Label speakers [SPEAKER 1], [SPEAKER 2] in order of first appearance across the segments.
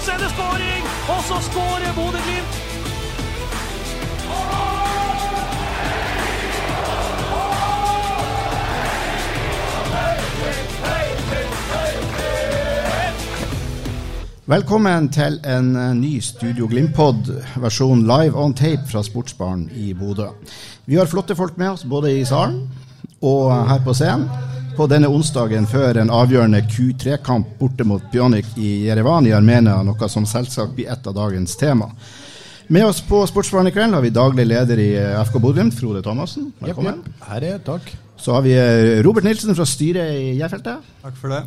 [SPEAKER 1] Og så er det skåring! Og så skårer Bodø-Glimt!
[SPEAKER 2] Velkommen til en eh, ny Studio Glimt-pod, versjon live on tape fra Sportsbaren i Bodø. Vi har flotte folk med oss både i salen og her på scenen. På denne onsdagen før en avgjørende Q3-kamp borte mot Pjonic i Jerevan i Armenia, noe som selvsagt blir et av dagens tema. Med oss på Sportsbaren i kveld har vi daglig leder i eh, FK Bodø-Glimt, Frode Thomassen. Velkommen.
[SPEAKER 3] Her er takk.
[SPEAKER 2] Så har vi eh, Robert Nilsen fra styret i Jærfeltet.
[SPEAKER 3] Takk for det.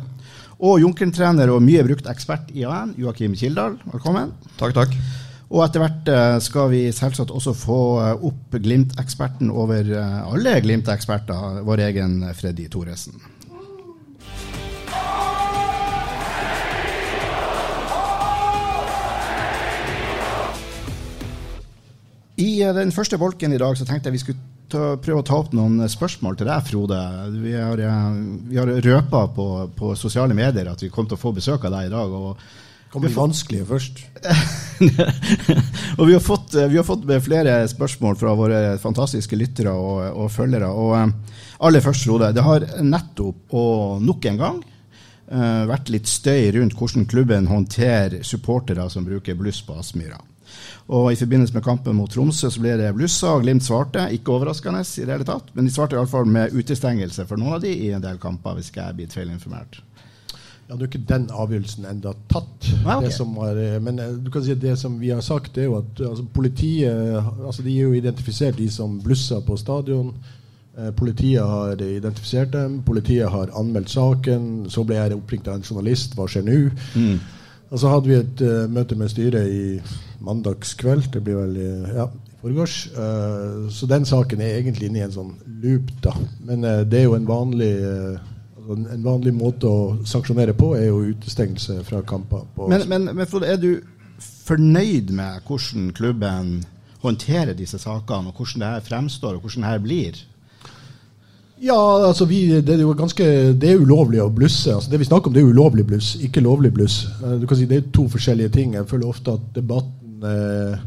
[SPEAKER 2] Og Junkeren-trener og mye brukt ekspert i AN, Joakim Kildahl. Velkommen.
[SPEAKER 3] Takk, takk.
[SPEAKER 2] Og etter hvert eh, skal vi selvsagt også få eh, opp Glimt-eksperten over eh, alle Glimt-eksperter, vår egen Freddy Thoresen. I den første bolken i dag så tenkte jeg vi skulle ta, prøve å ta opp noen spørsmål til deg, Frode. Vi har, vi har røpa på, på sosiale medier at vi kom til å få besøk av deg i dag. og
[SPEAKER 3] Kommer bli vanskelige først.
[SPEAKER 2] og vi har, fått, vi har fått flere spørsmål fra våre fantastiske lyttere og, og følgere. Og eh, aller først, Frode. Det har nettopp og nok en gang eh, vært litt støy rundt hvordan klubben håndterer supportere som bruker bluss på Aspmyra. Og I forbindelse med kampen mot Tromsø så ble det blussa, og Glimt svarte. Ikke overraskende, i det hele tatt, men de svarte iallfall med utestengelse for noen av de i en del kamper, hvis ikke jeg blir feilinformert.
[SPEAKER 3] Ja, Det er ikke den avgjørelsen enda tatt.
[SPEAKER 2] Ah, okay.
[SPEAKER 3] det som var, eh, men eh, du kan si at det som vi har sagt, det er jo at altså, politiet altså, De er jo identifisert, de som blussa på stadion. Eh, Politiet har identifisert dem. Politiet har anmeldt saken. Så ble jeg oppringt av en journalist. Hva skjer nå?
[SPEAKER 2] Mm.
[SPEAKER 3] Og så hadde vi et uh, møte med styret i mandagskveld. Det blir vel ja, i forgårs. Uh, så den saken er egentlig inne i en sånn loop, da. Men uh, det er jo en vanlig eh, altså en- vanlig måte å sanksjonere på, er jo utestengelse fra kamper.
[SPEAKER 2] Men, men, men Frode, er du fornøyd med hvordan klubben håndterer disse sakene, og hvordan det her fremstår, og hvordan det her blir?
[SPEAKER 3] Ja, altså vi, det er jo ganske Det er ulovlig å blusse. Altså det vi snakker om, det er ulovlig bluss, ikke lovlig bluss. Eh, Du kan si Det er to forskjellige ting. Jeg føler ofte at debatten eh,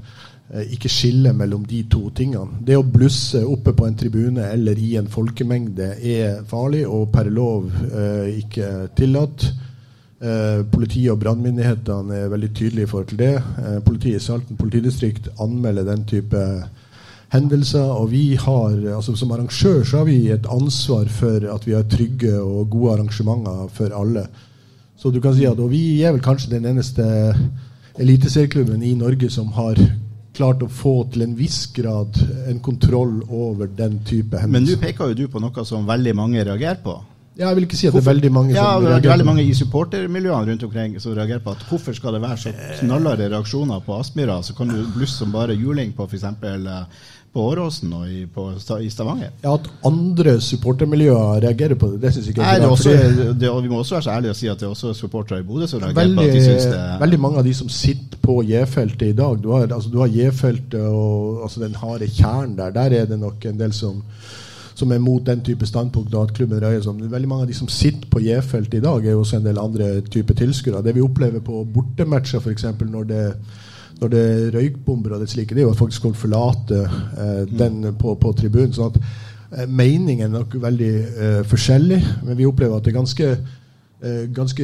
[SPEAKER 3] ikke skille mellom de to tingene. Det å blusse oppe på en tribune eller i en folkemengde er farlig og per lov eh, ikke tillatt. Eh, politiet og brannmyndighetene er veldig tydelige i forhold til det. Eh, politiet i Salten politidistrikt anmelder den type hendelser. Og vi har, altså som arrangør så har vi et ansvar for at vi har trygge og gode arrangementer for alle. Så du kan si at, og vi er vel kanskje den eneste eliteserieklubben i Norge som har klart å få til en viss grad en kontroll over den type
[SPEAKER 2] Men nå peker jo du på noe som veldig mange reagerer på.
[SPEAKER 3] Ja, jeg vil ikke si at det er veldig mange
[SPEAKER 2] ja,
[SPEAKER 3] som
[SPEAKER 2] det er veldig mange i supportermiljøene rundt omkring som reagerer på at hvorfor skal det være så knallharde reaksjoner på Aspmyra, så kan du blusse som bare juling på f.eks. på Åråsen og i, på, i Stavanger.
[SPEAKER 3] Ja, At andre supportermiljøer reagerer på det, det syns jeg ikke
[SPEAKER 2] Nei,
[SPEAKER 3] er
[SPEAKER 2] det er også, det, vi må også være så ærlige og si at det er også supportere i Bodø som reagerer på at de
[SPEAKER 3] Veldig,
[SPEAKER 2] syns det
[SPEAKER 3] veldig mange av de som sitter på J-feltet i dag Du har, altså, du har J-feltet og altså, den harde kjernen der. Der er det nok en del som, som er mot den type standpunkt. At klubben røyer som Veldig mange av de som sitter på J-feltet i dag, er jo også en del andre typer tilskuere. Det vi opplever på bortematcher, f.eks. når det når det er røykbomber og det slike, det er jo at faktisk folk forlater eh, den på, på tribunen. sånn at eh, Meningen er nok veldig eh, forskjellig, men vi opplever at det er ganske ganske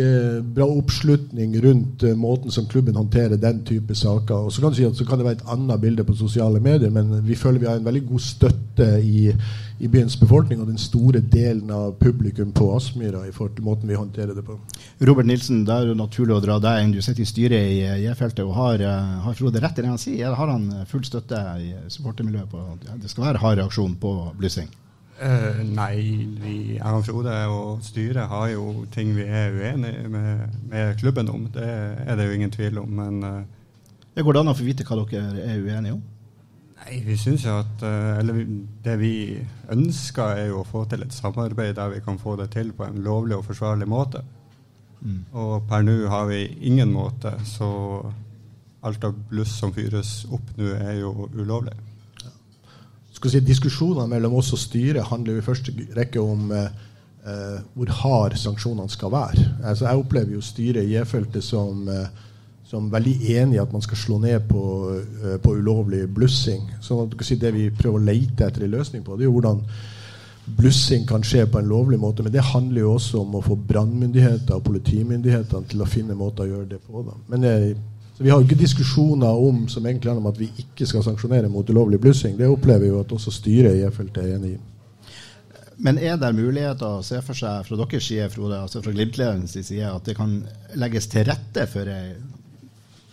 [SPEAKER 3] bra oppslutning rundt eh, måten som klubben håndterer den type saker. Og så kan si at så kan det være et annet bilde på sosiale medier, men vi føler vi har en veldig god støtte i, i byens befolkning og den store delen av publikum på Aspmyra i forhold til måten vi håndterer det på.
[SPEAKER 2] Robert Nilsen, da er det naturlig å dra deg inn. Du sitter i styret i eh, J-feltet. og Har, eh, har Frode rett i det han sier? Har han eh, full støtte i supportermiljøet på at det skal være hard reaksjon på blussing?
[SPEAKER 4] Eh, nei, vi, jeg og styret har jo ting vi er uenige med, med klubben om. Det er det jo ingen tvil om. Men eh,
[SPEAKER 2] Går det an å få vite hva dere er uenige om?
[SPEAKER 4] nei, vi syns jo at eh, Eller det vi ønsker, er jo å få til et samarbeid der vi kan få det til på en lovlig og forsvarlig måte. Og per nå har vi ingen måte, så alt av bluss som fyres opp nå, er jo ulovlig.
[SPEAKER 3] Si, Diskusjonene mellom oss og styret handler jo i første rekke om eh, eh, hvor hard sanksjonene skal være. Altså, jeg opplever jo styret i J-feltet som, eh, som veldig enig i at man skal slå ned på, eh, på ulovlig blussing. Sånn at si Det vi prøver å lete etter en løsning på, det er jo hvordan blussing kan skje på en lovlig måte. Men det handler jo også om å få brannmyndigheter og politimyndighetene til å finne måter å gjøre det på. Da. Men eh, så Vi har jo ikke diskusjoner om som egentlig handler om at vi ikke skal sanksjonere mot ulovlig blussing. Det opplever vi jo at også styret i J-feltet er enig i.
[SPEAKER 2] Men er det muligheter å se for seg fra deres side, Frode, altså fra Glimt-ledelsens side, at det kan legges til rette for ei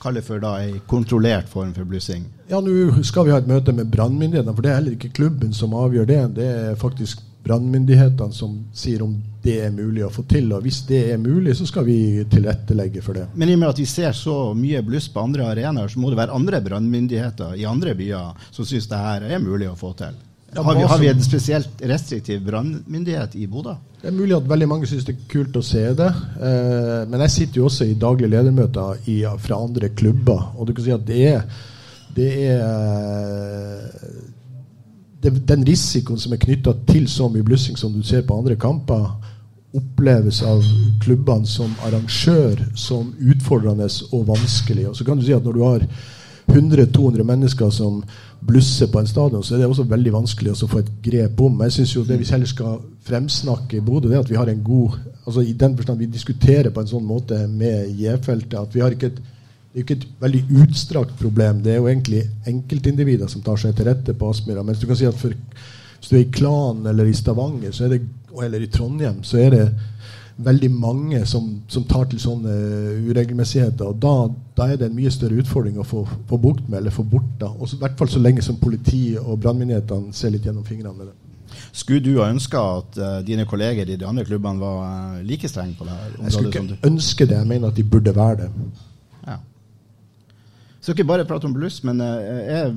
[SPEAKER 2] Kall det for da ei kontrollert form for blussing?
[SPEAKER 3] Ja, Nå skal vi ha et møte med brannmyndighetene, for det er heller ikke klubben som avgjør det. Det er faktisk brannmyndighetene som sier om det er mulig å få til. Og hvis det er mulig, så skal vi tilrettelegge for det.
[SPEAKER 2] Men i og med at vi ser så mye bluss på andre arenaer, så må det være andre brannmyndigheter i andre byer som syns det her er mulig å få til. Har, vi, har vi en spesielt restriktiv brannmyndighet i Bodø?
[SPEAKER 3] Det er mulig at veldig mange syns det er kult å se det. Eh, men jeg sitter jo også i daglige ledermøter i, fra andre klubber, og du kan si at det er, det er Den risikoen som er knytta til så mye blussing som du ser på andre kamper, oppleves av klubbene som arrangør som utfordrende og vanskelig. Og så kan du si at når du har 100-200 mennesker som blusser på en stadion, så er det også veldig vanskelig å få et grep om. Jeg synes jo Det vi heller skal fremsnakke i Bodø, er at vi har en god altså i den forstand Vi diskuterer på en sånn måte med J-feltet at vi har ikke et det er jo ikke et veldig utstrakt problem. Det er jo egentlig enkeltindivider som tar seg til rette på Aspmyra. Mens du kan si at for, hvis du er i Klan eller i Stavanger så er det, eller i Trondheim, så er det veldig mange som, som tar til sånne uregelmessigheter. og da, da er det en mye større utfordring å få, få bukt med eller få bort. da, og så- I hvert fall så lenge som politi og brannmyndighetene ser litt gjennom fingrene med det.
[SPEAKER 2] Skulle du ha ønska at uh, dine kolleger i de andre klubbene var uh, like strenge på det her?
[SPEAKER 3] Jeg skulle ikke ønske det, jeg mener at de burde være det.
[SPEAKER 2] Så ikke bare prate om bluss, men eh, er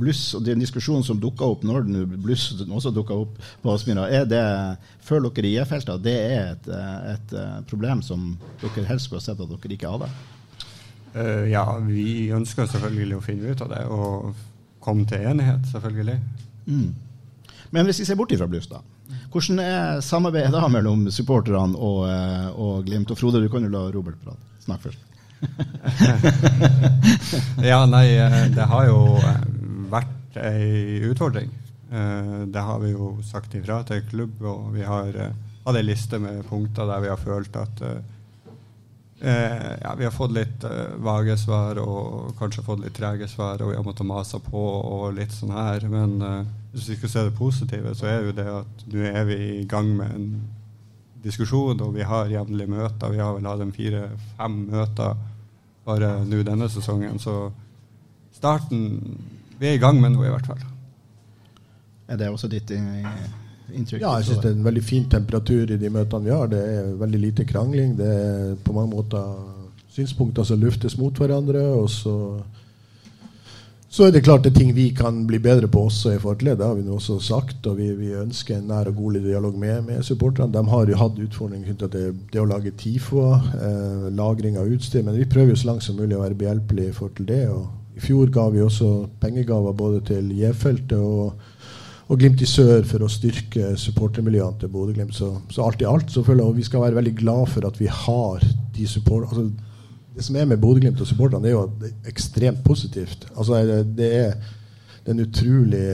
[SPEAKER 2] bluss og den diskusjonen som dukka opp når det bluss også dukka opp på Aspmyra, er det føler dere i J-feltet at det er et, eh, et eh, problem som dere helst skulle sett at dere ikke hadde?
[SPEAKER 4] Uh, ja, vi ønsker selvfølgelig å finne ut av det og komme til enighet, selvfølgelig.
[SPEAKER 2] Mm. Men hvis vi ser bort ifra bluss, da. Hvordan er samarbeidet da mellom supporterne og, og Glimt? Og Frode, du kan jo la Robert prate. Snakk først.
[SPEAKER 4] Ja, nei, eh, det har jo eh, vært ei utfordring. Eh, Det har vi jo sagt ifra til klubb, og vi har hatt ei liste med punkter der vi har følt at ja, vi har fått litt vage svar og kanskje fått litt trege svar, og vi har måttet mase på og litt sånn her. Men hvis vi skal se det positive, så er jo det at nå er vi i gang med en diskusjon, og vi har jevnlige møter. Vi har vel hatt fire-fem møter bare nå denne sesongen. Så starten Vi er i gang med noe, i hvert fall.
[SPEAKER 2] Er det også ditt inntrykk?
[SPEAKER 3] Ja, jeg syns det er en veldig fin temperatur i de møtene vi har. Det er veldig lite krangling. Det er på mange måter synspunkter som luftes mot hverandre. Og så, så er det klart det er ting vi kan bli bedre på også i forhold til det. Det har vi nå også sagt. Og vi, vi ønsker en nær og god dialog med, med supporterne. De har jo hatt utfordringer knyttet til det å lage TIFO, eh, lagring av utstyr. Men vi prøver jo så langt som mulig å være behjelpelige i forhold til det. Og I fjor ga vi også pengegaver både til J-feltet og og Glimt i sør for å styrke supportermiljøene til Bodø-Glimt. Så, så alt i alt så føler jeg at vi skal være veldig glad for at vi har de support... Altså, det som er med Bodø-Glimt og supporterne, det er jo at det er ekstremt positivt. Altså, det, er er utrolig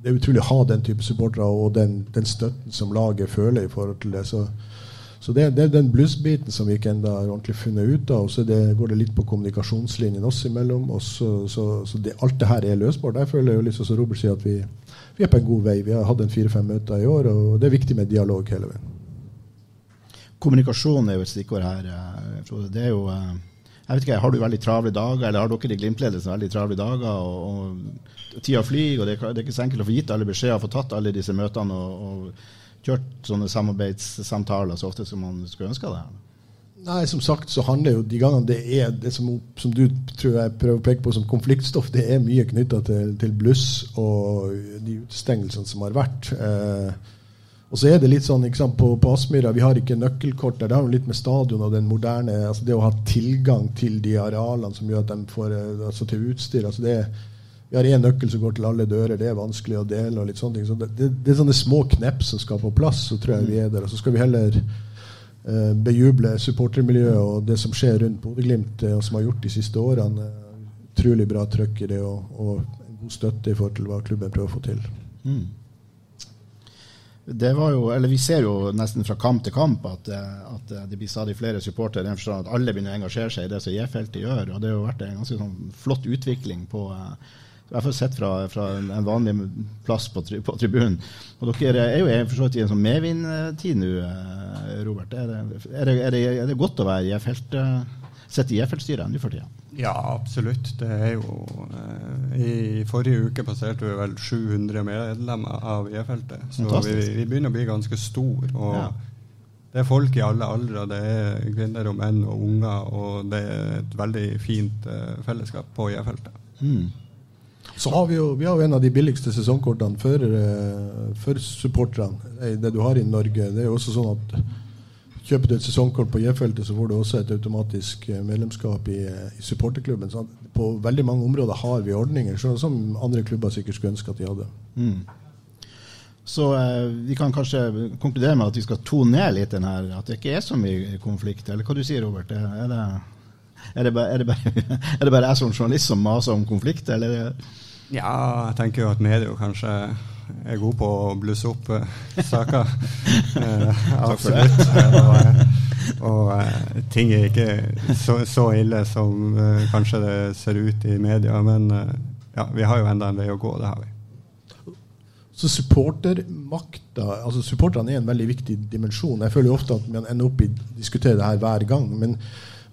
[SPEAKER 3] det er utrolig å ha den type supportere og den, den støtten som laget føler i forhold til det. Så, Så det, det er den blussbiten som vi ikke enda har ordentlig funnet ut av. Og så det, går det litt på kommunikasjonslinjen oss imellom. Og så, så, så det, alt det her er løsbart. Jeg føler jo liksom som Robert sier at vi, vi er på en god vei. Vi har hatt en fire-fem møter i år, og det er viktig med dialog hele veien.
[SPEAKER 2] Kommunikasjon er jo et stikkord her. eh, Frode. Det er jo eh, jeg vet ikke, Har du veldig travle dager, eller har dere i Glimt-ledelsen veldig travle dager? og, og Tida flyr, og det er, ikke- så enkelt å få gitt alle beskjeder, få tatt alle disse møtene og, og kjørt sånne samarbeidssamtaler så ofte som man skulle ønske det.
[SPEAKER 3] Nei, som sagt så handler jo de gangene det er det som, som du tror jeg prøver å peke på som konfliktstoff, det er mye knytta til, til bluss og de utestengelsene som har vært. Eh, og så er det litt sånn ikke sant, på, på Aspmyra, vi har ikke nøkkelkort der. Det har jo litt med stadion og den moderne altså Det å ha tilgang til de arealene som gjør at de får eh, altså til utstyr. altså det vi har én nøkkel som går til alle dører, det er vanskelig å dele. og litt sånne ting. Så det, det, det er sånne små knepp som skal på plass, så tror jeg vi er der. Og så skal vi heller eh, bejuble supportermiljøet og det som skjer rundt Bodø-Glimt, eh, og som har gjort de siste årene. Utrolig bra trøkk i det, og, og god støtte i forhold til hva klubben prøver å få til.
[SPEAKER 2] Mm. Det var jo, eller Vi ser jo nesten fra kamp til kamp at, eh, at eh, det blir stadig flere supportere. i den forstand At alle begynner å engasjere seg i det som J-feltet gjør. og Det har jo vært en ganske sånn flott utvikling på eh, i hvert fall sett fra, fra en vanlig plass på, tri, på tribunen. Og Dere er jo for så vidt i en sånn medvindtid nå, Robert. Er det, er, det, er, det, er det godt å være J-felt, sitte i J-feltstyret nå for tida?
[SPEAKER 4] Ja, absolutt. Det er jo I forrige uke passerte vi vel 700 medlemmer av E-feltet. Så vi, vi begynner å bli ganske stor. Og
[SPEAKER 2] Ja.
[SPEAKER 4] det er folk i alle aldre. Det er kvinner og menn og unger. Og det er et veldig fint eh, fellesskap på E-feltet.
[SPEAKER 2] Mm.
[SPEAKER 3] Så har vi jo vi har jo en av de billigste sesongkortene for, eh, for supporterne. eh, Det du har i Norge. Det er jo også sånn at Kjøper du et sesongkort på J-feltet, så får du også et automatisk medlemskap i, i supporterklubben. Så at på veldig mange områder har vi ordninger som andre klubber sikkert skulle ønske at de hadde.
[SPEAKER 2] Mm. Så eh, vi kan kanskje konkludere med at vi skal tone ned litt den her, at det ikke er så mye konflikt. Eller hva du sier Robert? Er det, er det, bare, er det, bare, er det bare jeg som journalist som maser om konflikt, eller?
[SPEAKER 4] Ja, jeg tenker jo at media kanskje er god på å blusse opp eh, saker. Eh,
[SPEAKER 2] for det.
[SPEAKER 4] absolutt. Og eh, ting er ikke så, så ille som eh, kanskje det ser ut i media. Men eh, ja, vi har jo enda en vei å gå. Det har vi.
[SPEAKER 3] Så supportermakta altså Supporterne er en veldig viktig dimensjon. Jeg føler jo ofte at man ender opp i å diskutere det her hver gang. Men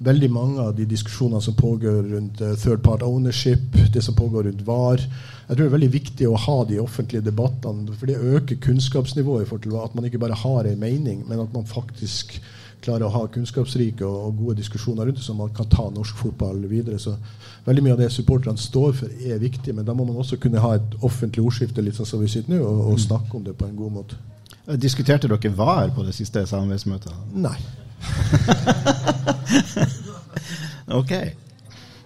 [SPEAKER 3] veldig mange av de diskusjonene som pågår rundt eh, third part ownership, det som pågår rundt VAR Jeg tror det er veldig viktig å ha de offentlige debattene. For det øker kunnskapsnivået i forhold til at man ikke bare har en mening, men at man faktisk klarer å ha kunnskapsrike og, og gode diskusjoner rundt det, så man kan ta norsk fotball videre. Så veldig mye av det supporterne står for, er viktig, men da må man også kunne ha et offentlig ordskifte litt sånn som vi sitter nå, og, og snakke om det på en god måte.
[SPEAKER 2] Diskuterte dere VAR på det siste samarbeidsmøtet?
[SPEAKER 3] Nei.
[SPEAKER 2] Ok.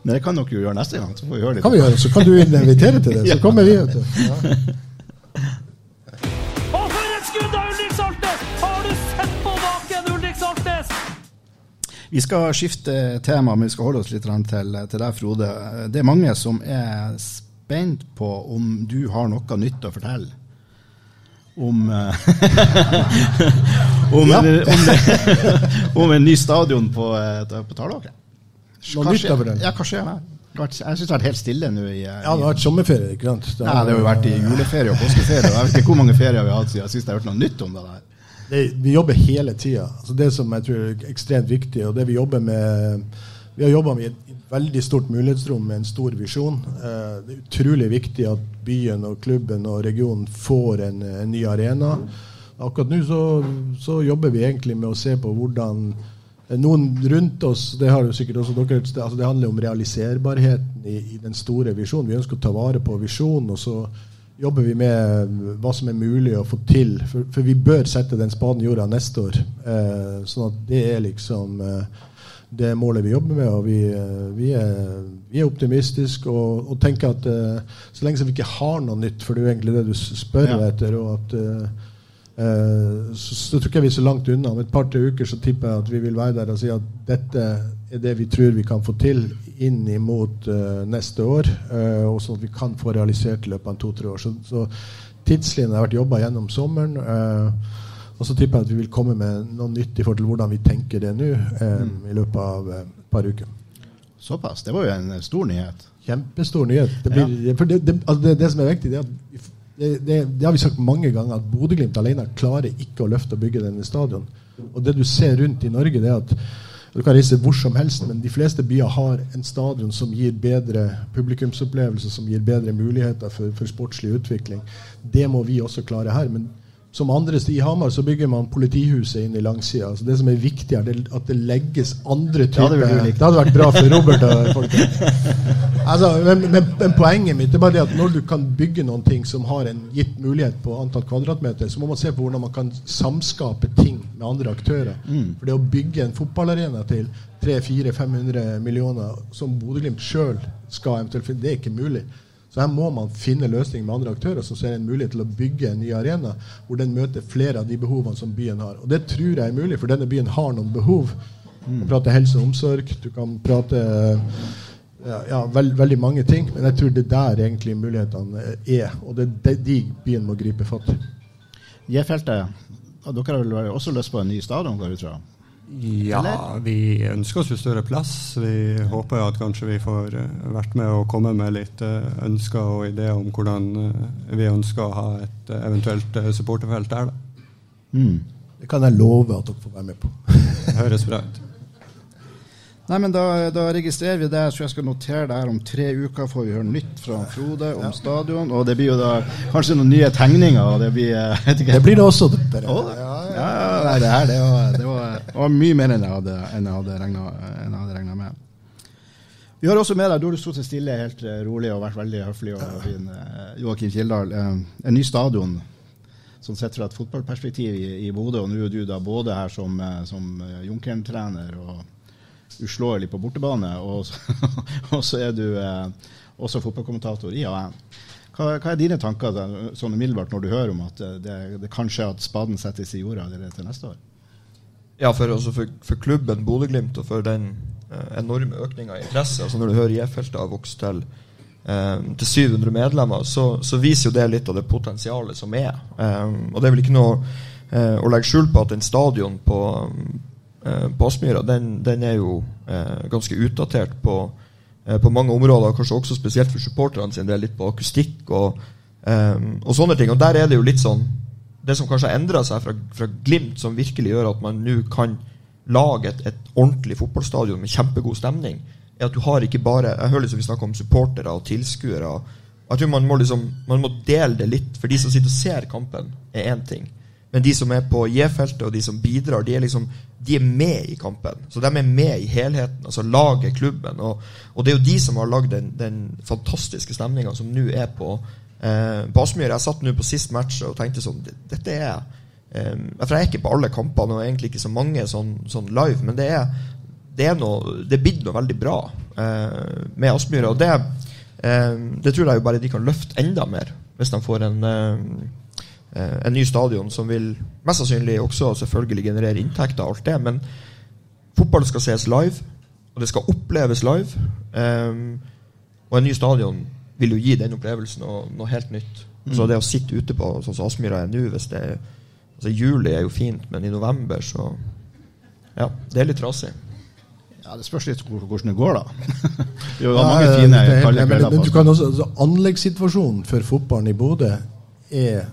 [SPEAKER 2] Men det kan dere jo gjøre neste gang. Så får vi gjøre det.
[SPEAKER 3] kan vi gjøre, så kan du invitere til det. Så kommer vi. vet du. Ja.
[SPEAKER 2] Vi skal skifte tema, men vi skal holde oss litt til, til deg, Frode. Det er mange som er spent på om du har noe nytt å fortelle. Om om,
[SPEAKER 3] Ja.
[SPEAKER 2] om, om en ny stadion på, på
[SPEAKER 3] å fortelle?
[SPEAKER 2] Ja, hva skjer der? Det har vært- Jeg syns det har vært helt stille nå. i, i,
[SPEAKER 3] Ja, det har vært sommerferie, ikke sant?
[SPEAKER 2] Nei, det har jo vært i juleferie og påskeferie. og Jeg vet ikke hvor mange ferier vi har hatt siden sist jeg har hørt noe nytt om det der.
[SPEAKER 3] Det, vi jobber hele tida. Altså det som jeg tror er ekstremt viktig, og det vi jobber med Vi har jobba med et veldig stort mulighetsrom med en stor visjon. Eh, det er utrolig viktig at byen og klubben og regionen får en, en ny arena. Akkurat nå så, så jobber vi egentlig med å se på hvordan eh, noen rundt oss det har jo sikkert også dere, altså det handler om realiserbarheten i, i den store visjonen. Vi ønsker å ta vare på visjonen. og så jobber vi med hva som er mulig å få til. For, for vi bør sette den spaden i jorda neste år. Eh, sånn at det er liksom eh, det målet vi jobber med. Og vi, eh, vi, er, vi er optimistiske og, og tenker at eh, så lenge vi ikke har noe nytt, for det er jo egentlig det du spør
[SPEAKER 2] Ja.
[SPEAKER 3] etter, og at eh, eh, så, så tror jeg vi er så langt unna. Om et par-tre uker så tipper jeg at vi vil være der og si at dette det vi tror vi kan få til inn mot uh, neste år. uh, og sånn at vi kan få realisert i løpet av to-tre år. Så, så tidslinjen har vært jobba gjennom sommeren. Uh, Og så tipper jeg at vi vil komme med noe nytt i forhold til hvordan vi tenker det nå eh, i løpet av eh, et par uker.
[SPEAKER 2] Såpass. Det var jo en stor nyhet.
[SPEAKER 3] Kjempestor nyhet. Det, blir, for det, det, altså det, det som er viktig, det er at det, det, det har vi sagt mange ganger, at Bodø-Glimt alene klarer ikke å løfte og bygge denne stadion. Og det du ser rundt i Norge, det er at du kan reise hvor som helst, men de fleste byer har en stadion som gir bedre publikumsopplevelse, som gir bedre muligheter for, for sportslig utvikling. Det må vi også klare her. men som andre i Hamar så bygger man politihuset inn i langsida. Altså det som er viktig, er at det legges andre
[SPEAKER 2] Ja, det
[SPEAKER 3] typer
[SPEAKER 2] du like.
[SPEAKER 3] Det hadde vært bra for Robert. Altså, men, men, men poenget mitt er bare det at når du kan bygge noen ting som har en gitt mulighet på antall kvadratmeter, så må man se på hvordan man kan samskape ting med andre aktører. For det å bygge en fotballarena til 300-400-500 millioner som Bodø-Glimt sjøl skal eventuelt finne, det er ikke mulig. Så her må man finne løsninger med andre aktører som ser en mulighet til å bygge en ny arena hvor den møter flere av de behovene som byen har. Og det tror jeg er mulig, for denne byen har noen behov. Du kan prate helse og omsorg, du kan prate ja, ja, veld, veldig mange ting. Men jeg tror det er der egentlig mulighetene er. Og det er de, byen må gripe fatt i.
[SPEAKER 2] J-feltet, dere har vel også lyst på en ny stadion, går jeg ut fra?
[SPEAKER 4] Ja, vi ønsker oss jo større plass. Vi håper jo at kanskje vi får eh, vært med og komme med litt eh, ønsker og ideer om hvordan eh, vi ønsker å ha et eventuelt supporterfelt der. Da.
[SPEAKER 2] Mm.
[SPEAKER 3] Det kan jeg love at dere får være med på.
[SPEAKER 4] Høres bra ut.
[SPEAKER 2] Nei, men da, da registrerer vi det. Så jeg skal notere det her om tre uker. Får vi høre nytt fra Frode om stadion. Og det blir jo da kanskje noen nye tegninger. Og det blir eh.
[SPEAKER 3] Det blir det også. Dere.
[SPEAKER 2] oh, ja, ja, nei, det her det var, det var, det var mye mer enn jeg hadde, enn jeg hadde regna regnet med. Vi har også med deg, du har stått stille helt eh, rolig og vært veldig høflig og fin, eh, Joakim Kildahl. Eh, en ny stadion sånn sett fra et fotballperspektiv i, i Bodø. Og nå er du da både her som, eh, som eh, Junkeren-trener og uslåelig på bortebane, og så, og så er du eh, også fotballkommentator i AN. Hva, hva er dine tanker sånn umiddelbart når du hører om at eh, det, det kan at spaden settes i jorda allerede til neste år?
[SPEAKER 5] Ja, for, for, for klubben Bodø-Glimt og for den eh, enorme økninga i interesse. altså Når du hører J-feltet har vokst til, eh, til 700 medlemmer, så, så viser jo det litt av det potensialet som er. Eh, og det er vel ikke noe eh, å legge skjul på at en stadion på, eh, den, den er jo eh, ganske utdatert på, eh, på mange områder, kanskje også spesielt for supporterne sin del, litt på akustikk og, eh, og sånne ting. Og der er det jo litt sånn det som kanskje har endra seg fra, fra Glimt, som virkelig gjør at man nå kan lage et, et ordentlig fotballstadion med kjempegod stemning, er at du har ikke bare Jeg hører liksom vi snakker om supportere og tilskuere. Jeg tror man må liksom Man må dele det litt. For de som sitter og ser kampen, er én ting. Men de som er på J-feltet, og de som bidrar, de er liksom De er med i kampen. Så de er med i helheten. Altså laget, klubben. Og, og det er jo de som har lagd den, den fantastiske stemninga som nå er på Eh, på Aspmyr, Jeg satt nå på sist match og tenkte sånn Dette er eh, For jeg er ikke på alle kampene, og egentlig ikke så mange sånn, sånn live, men det er, det er noe Det er blitt noe veldig bra eh, med Aspmyra. Og det, eh, det tror jeg jo bare de kan løfte enda mer, hvis de får en eh, en ny stadion som vil mest sannsynlig også selvfølgelig generere inntekter og alt det, men fotball skal ses live, og det skal oppleves live. eh, og en ny stadion vil jo gi den opplevelsen noe, noe helt nytt.
[SPEAKER 2] Mm.
[SPEAKER 5] Så det å sitte ute på sånn som Aspmyra er nå hvis det er, altså Juli er jo fint, men i november så Ja, det er litt trasig.
[SPEAKER 2] Ja, Det spørs litt hvordan det går, da. det var jo
[SPEAKER 3] Ja,
[SPEAKER 2] mange
[SPEAKER 3] det-
[SPEAKER 2] fine
[SPEAKER 3] det er helt-
[SPEAKER 2] kalde
[SPEAKER 3] men, men du kan også, altså, Anleggssituasjonen for fotballen i Bodø er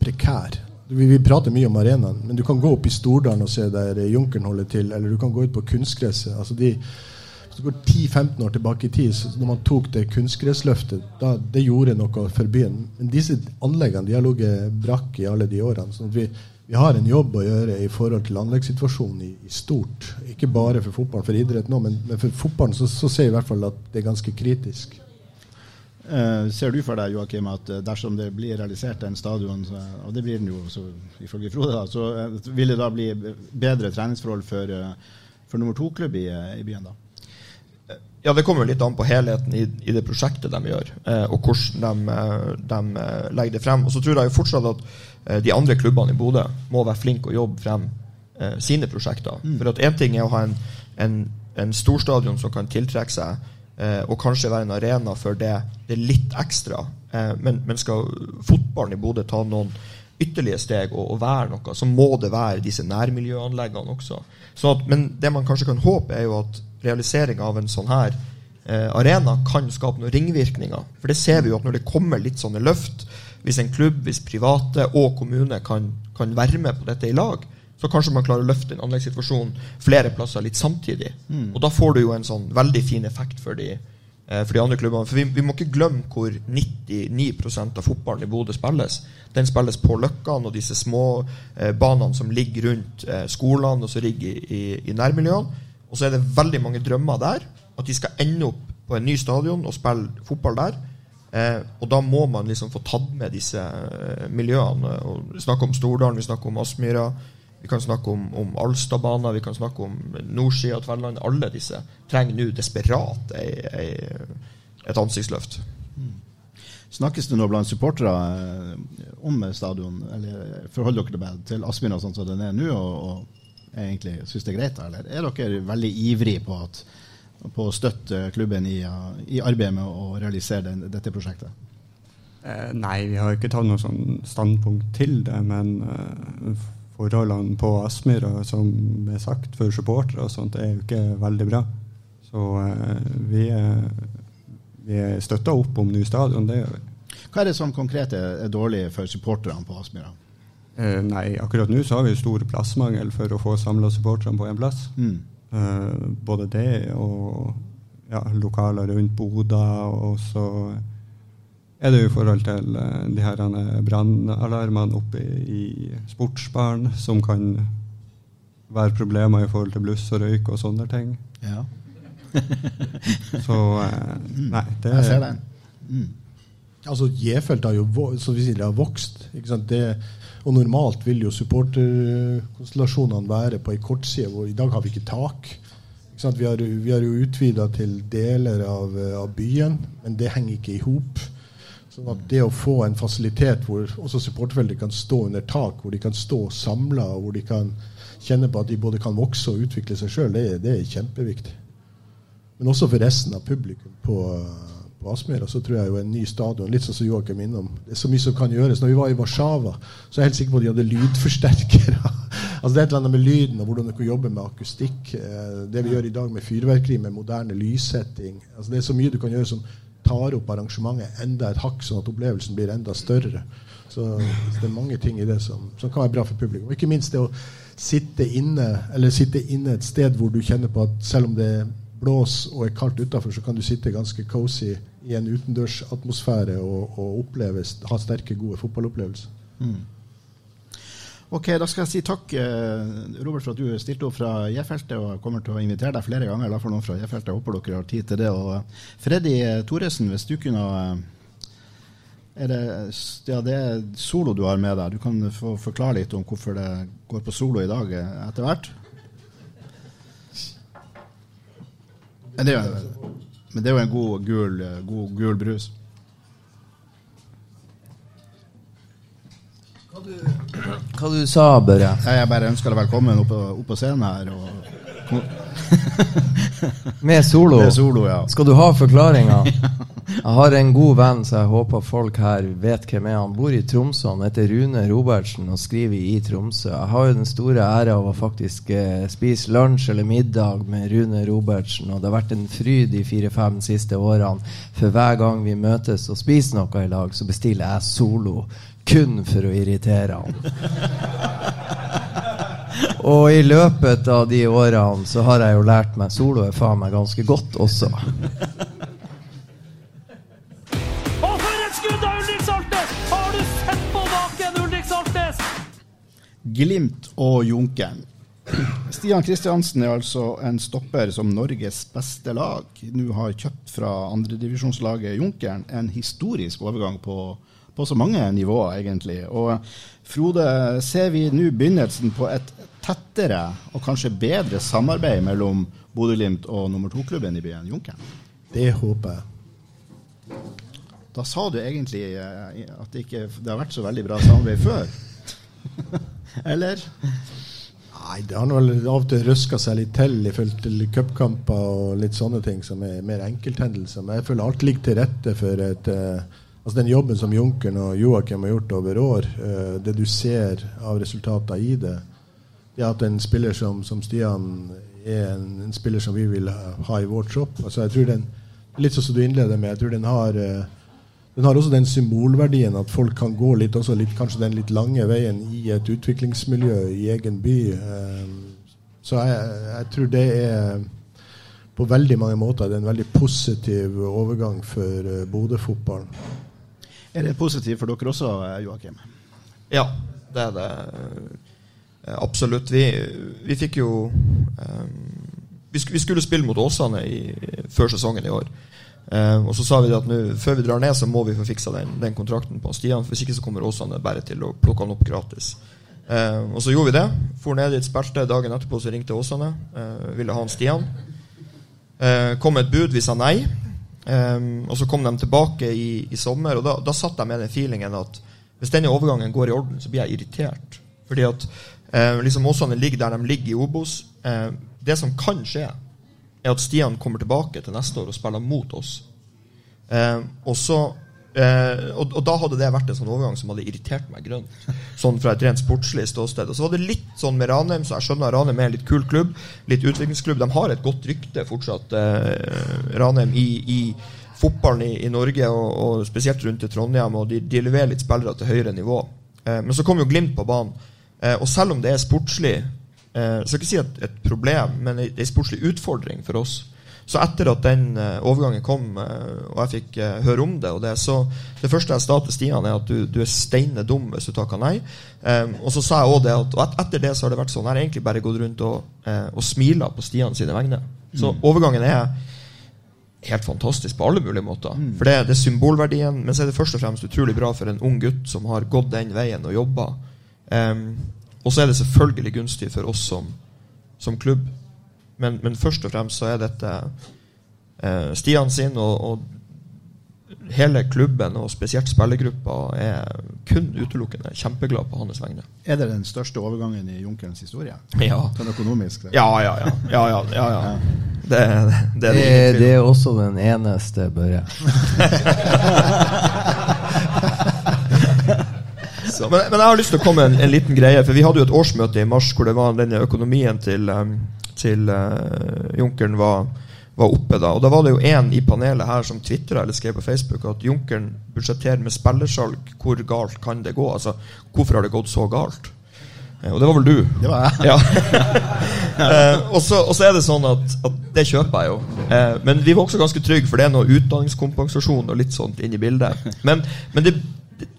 [SPEAKER 3] prekær. Vi, vi prater mye om arenaen, men du kan gå opp i Stordalen og se der Junkeren holder til, eller du kan gå ut på kunstgresset. Altså de, hvis går 10-15 år tilbake i tid, så når man tok det kunstgressløftet, da, det gjorde noe for byen. Men disse anleggene de har ligget brakk i alle de årene. at vi, vi har en jobb å gjøre i forhold til anleggssituasjonen i, i stort. Ikke bare for fotballen, for idretten òg, men, men for fotballen så, så ser jeg i hvert fall at det er ganske kritisk.
[SPEAKER 2] Eh, ser du for deg, Joachim, at eh, dersom det blir realisert en stadion, så, og det blir den jo så, ifølge Frode, da, så uh, vil det da bli bedre treningsforhold for, uh, for nummer to-klubb i, i byen? da?
[SPEAKER 5] Ja, det kommer litt an på helheten i, i det prosjektet de gjør, og hvordan de, de legger det frem. Og så tror jeg jo fortsatt at de andre klubbene i Bodø må være flinke å jobbe frem sine prosjekter. For at én ting er å ha en, en, en storstadion som kan tiltrekke seg, og kanskje være en arena for det, det litt ekstra. Eh, men, men skal fotballen i Bodø ta noen ytterligere steg og, og være noe, så må det være disse nærmiljøanleggene også. Så at, men det man kanskje kan håpe, er jo at realisering av en sånn her eh, arena kan skape noen ringvirkninger. For det ser vi jo at når det kommer litt sånne løft, hvis en klubb, hvis private og kommune kan, kan være med på dette i lag, så kanskje man klarer å løfte en anleggssituasjon flere plasser litt samtidig.
[SPEAKER 2] Mm.
[SPEAKER 5] Og da får du jo en sånn veldig fin effekt for de, eh, for de andre klubbene. For vi, vi må ikke glemme hvor 99 av fotballen i Bodø spilles. Den spilles på Løkkan og disse små eh, banene som ligger rundt eh, skolene og som ligger i, i, nærmiljøene. Og så er det veldig mange drømmer der. At de skal ende opp på en ny stadion og spille fotball der. Eh, og da må man liksom få tatt med disse eh, miljøene. Og vi snakker om Stordalen, vi snakker om Aspmyra. Vi kan snakke om, om Alstadbanen, vi kan snakke om nordsida av Tverlandet. Alle disse trenger nå desperat ei, ei, et ansiktsløft.
[SPEAKER 2] Snakkes det nå blant supportere eh, om stadion, eller forholder dere dere til Aspmyra sånn som den er nå, og, og egentlig syns det er greit, eller er dere veldig ivrige på, på å støtte klubben i, i arbeidet med å realisere den, dette prosjektet?
[SPEAKER 4] Eh, nei, vi har ikke tatt noe sånn standpunkt til det, men eh, forholdene på Aspmyra, som er sagt for supportere og sånt, er jo ikke veldig bra. Så eh, vi, vi støtter opp om ny stadion, det gjør vi.
[SPEAKER 2] Hva er det som konkret er dårlig for supporterne på Aspmyra?
[SPEAKER 4] Eh, nei, akkurat nå så har vi stor plassmangel for å få samla supporterne på én plass.
[SPEAKER 2] Mm.
[SPEAKER 4] Eh, både det og ja, lokaler rundt Boda, og så er det jo i forhold til uh, de her brannalarmene oppe i, sportsbaren, som kan være problemer i forhold til bluss og røyk og sånne ting.
[SPEAKER 2] Ja.
[SPEAKER 4] så uh, nei, det
[SPEAKER 2] Jeg ser den. Mm.
[SPEAKER 3] Altså, J-feltet har jo som vi sier, det har vokst. Det, og normalt vil jo supporterkonstellasjonene være på ei kortside hvor i dag har vi ikke tak. Ikke? Vi, har, vi har jo utvida til deler av, av, byen, men det henger ikke i hop. Sånn at det å få en fasilitet hvor også supporterfeltet kan stå under tak, hvor de kan stå samla, hvor de kan kjenne på at de både kan vokse og utvikle seg sjøl, det, det, er kjempeviktig. Men også for resten av publikum på, på Aspmyra så tror jeg jo en ny stadion Litt sånn som Joakim innom. Det er så mye som kan gjøres. Når vi var i Warszawa, så er jeg helt sikker på at de hadde lydforsterkere. altså Det er et eller annet med lyden og hvordan du kan jobbe med akustikk. Eh, det vi gjør i dag med fyrverkeri, med moderne lyssetting. Altså Det er så mye du kan gjøre som tar opp arrangementet enda et hakk, sånn at opplevelsen blir enda større. Så, det er mange ting i det som, som, kan være bra for publikum. Ikke minst det å sitte inne, eller sitte inne et sted hvor du kjenner på at selv om det blåser og er kaldt utafor, så kan du sitte ganske cozy i en utendørsatmosfære og, og oppleve, ha sterke, gode fotballopplevelser. Mm.
[SPEAKER 2] Ok, Da skal jeg si takk eh, Robert, for at du stilte opp fra J-feltet. og kommer til å invitere deg flere ganger. for noen fra J-feltet. Håper dere har tid til det. Og eh, Freddy Thoresen, hvis du kunne eh, er det, ja, det er solo du har med deg. Du kan få forklare litt om hvorfor det går på solo i dag etter hvert. Men det, er men det er jo en god gul, god, gul brus.
[SPEAKER 6] Hva du, sa du Børre?
[SPEAKER 2] Jeg bare ønsker deg velkommen opp, opp på scenen her.
[SPEAKER 6] Med solo?
[SPEAKER 2] Med solo, ja.
[SPEAKER 6] Skal du ha forklaringa? Jeg har en god venn, så jeg håper folk her vet hvem er. Han bor i Tromsø. Han heter Rune Robertsen og skriver i Tromsø. Jeg har jo den store ære av å faktisk eh, spise lunsj eller middag med Rune Robertsen, og det har vært en fryd de fire-fem siste årene. For hver gang vi møtes og spiser noe i lag, så bestiller jeg solo kun for å irritere han. Og i løpet av de årene så har jeg jo lært meg solo er faen meg ganske godt også.
[SPEAKER 1] Og for et skudd av Ulrik Saltnes! Har du sett på baken, Ulrik Saltnes?
[SPEAKER 2] Glimt og Junkeren. Stian Kristiansen er altså en stopper som Norges beste lag nå har kjøpt fra andredivisjonslaget Junkeren. En historisk overgang på på så mange nivåer, egentlig. Og Frode, ser vi nå begynnelsen på et tettere og kanskje bedre samarbeid mellom Bodø-Glimt og nummer to-klubben i byen, Junkeren?
[SPEAKER 3] Det håper jeg.
[SPEAKER 2] Da sa du egentlig eh, at det ikke det har vært så veldig bra samarbeid før. Eller?
[SPEAKER 3] Nei, det har vel av og til røska seg litt til i forhold til cupkamper og litt sånne ting som er mer enkelthendelser. Men jeg føler alt ligger til rette for et uh, Altså Den jobben som Junkeren og Joakim har gjort over år, eh, det du ser av resultater i det, det er at en spiller som, som Stian er en, en, spiller som vi vil ha, i vår tropp. Altså jeg tror den, Litt sånn som du innleder med, jeg tror den har eh, den har også den symbolverdien at folk kan gå litt, litt, kanskje den litt lange veien i et utviklingsmiljø i egen by. Eh, så jeg, jeg tror det er på veldig mange måter det er en veldig positiv overgang for Bodø-fotballen.
[SPEAKER 2] Er det positivt for dere også, Joakim?
[SPEAKER 5] Ja, det er det. Absolutt. Vi, vi fikk jo um, vi, skulle spille mot Åsane før sesongen i år. Um, og så sa vi at nu, før vi drar ned, så må vi få fiksa den, den kontrakten på Stian. For hvis ikke så kommer Åsane bare til å plukke han opp gratis. Uh, og så gjorde vi det. For ned dit, spilte. Dagen etterpå så ringte Åsane. Uh, ville ha en Stian. Uh, kom et bud, vi sa nei. Um, og så kom de tilbake i, i sommer, og da, da satt jeg med den feelingen at hvis denne overgangen går i orden, så blir jeg irritert. Fordi at eh, liksom Åsane ligger der de ligger i Obos. Eh, det som kan skje, er at Stian kommer tilbake til neste år og spiller mot oss. Eh, og, så, og, og, da hadde det vært en sånn overgang som hadde irritert meg grønt. Sånn fra et rent sportslig ståsted. Og så var det litt sånn med Ranheim, så jeg skjønner Ranheim er en litt kul klubb. Litt utviklingsklubb. De har et godt rykte fortsatt, Ranheim, i, i fotballen i, i Norge, og, og, spesielt rundt i Trondheim. Og de, de leverer litt spillere til høyere nivå. Eh, men så kom jo Glimt på banen. Eh, og selv om det er sportslig, eh, skal ikke si et, et problem, men en sportslig utfordring for oss. Så etter at den uh, overgangen kom, uh, og jeg fikk uh, høre om det, og det, så det første jeg sa til Stian, er at du, du er steine dum hvis du takker nei. Um, og så sa jeg også det at og etter det så har det vært sånn. Jeg har egentlig bare gått rundt og, og smila på Stian sine vegne. Så mm. overgangen er helt fantastisk på alle mulige måter. Mm. For det, det, er symbolverdien, men så er det først og fremst utrolig bra for en ung gutt som har gått den veien og jobba. Um, og så er det selvfølgelig gunstig for oss som, som klubb. Men, men, først og fremst så er dette eh, Stian sin og, og hele klubben og spesielt spillergruppa er kun utelukkende kjempeglad på hans vegne.
[SPEAKER 2] Er det den største overgangen i Junkerens historie?
[SPEAKER 5] Ja.
[SPEAKER 2] Den økonomiske?
[SPEAKER 5] Ja, ja, ja. ja, ja, ja, ja. Det,
[SPEAKER 6] det, det, er det, er også den eneste, Børre.
[SPEAKER 5] men, men, jeg har lyst til å komme med en, en, liten greie. For Vi hadde jo et årsmøte i mars hvor det var denne økonomien til, til uh, Junkeren var var oppe da. Og da var det jo en i panelet her som tvitra eller skrev på Facebook at Junkeren budsjetterer med spillersalg. Hvor galt kan det gå? Altså, hvorfor har det gått så galt? Uh, og det var vel du?
[SPEAKER 2] Det var jeg.
[SPEAKER 5] Ja. uh, og, så, og, så, er det sånn at, at det kjøper jeg jo. Men vi var også ganske trygge, for det er noe utdanningskompensasjon og litt sånt inni bildet. Men, men det,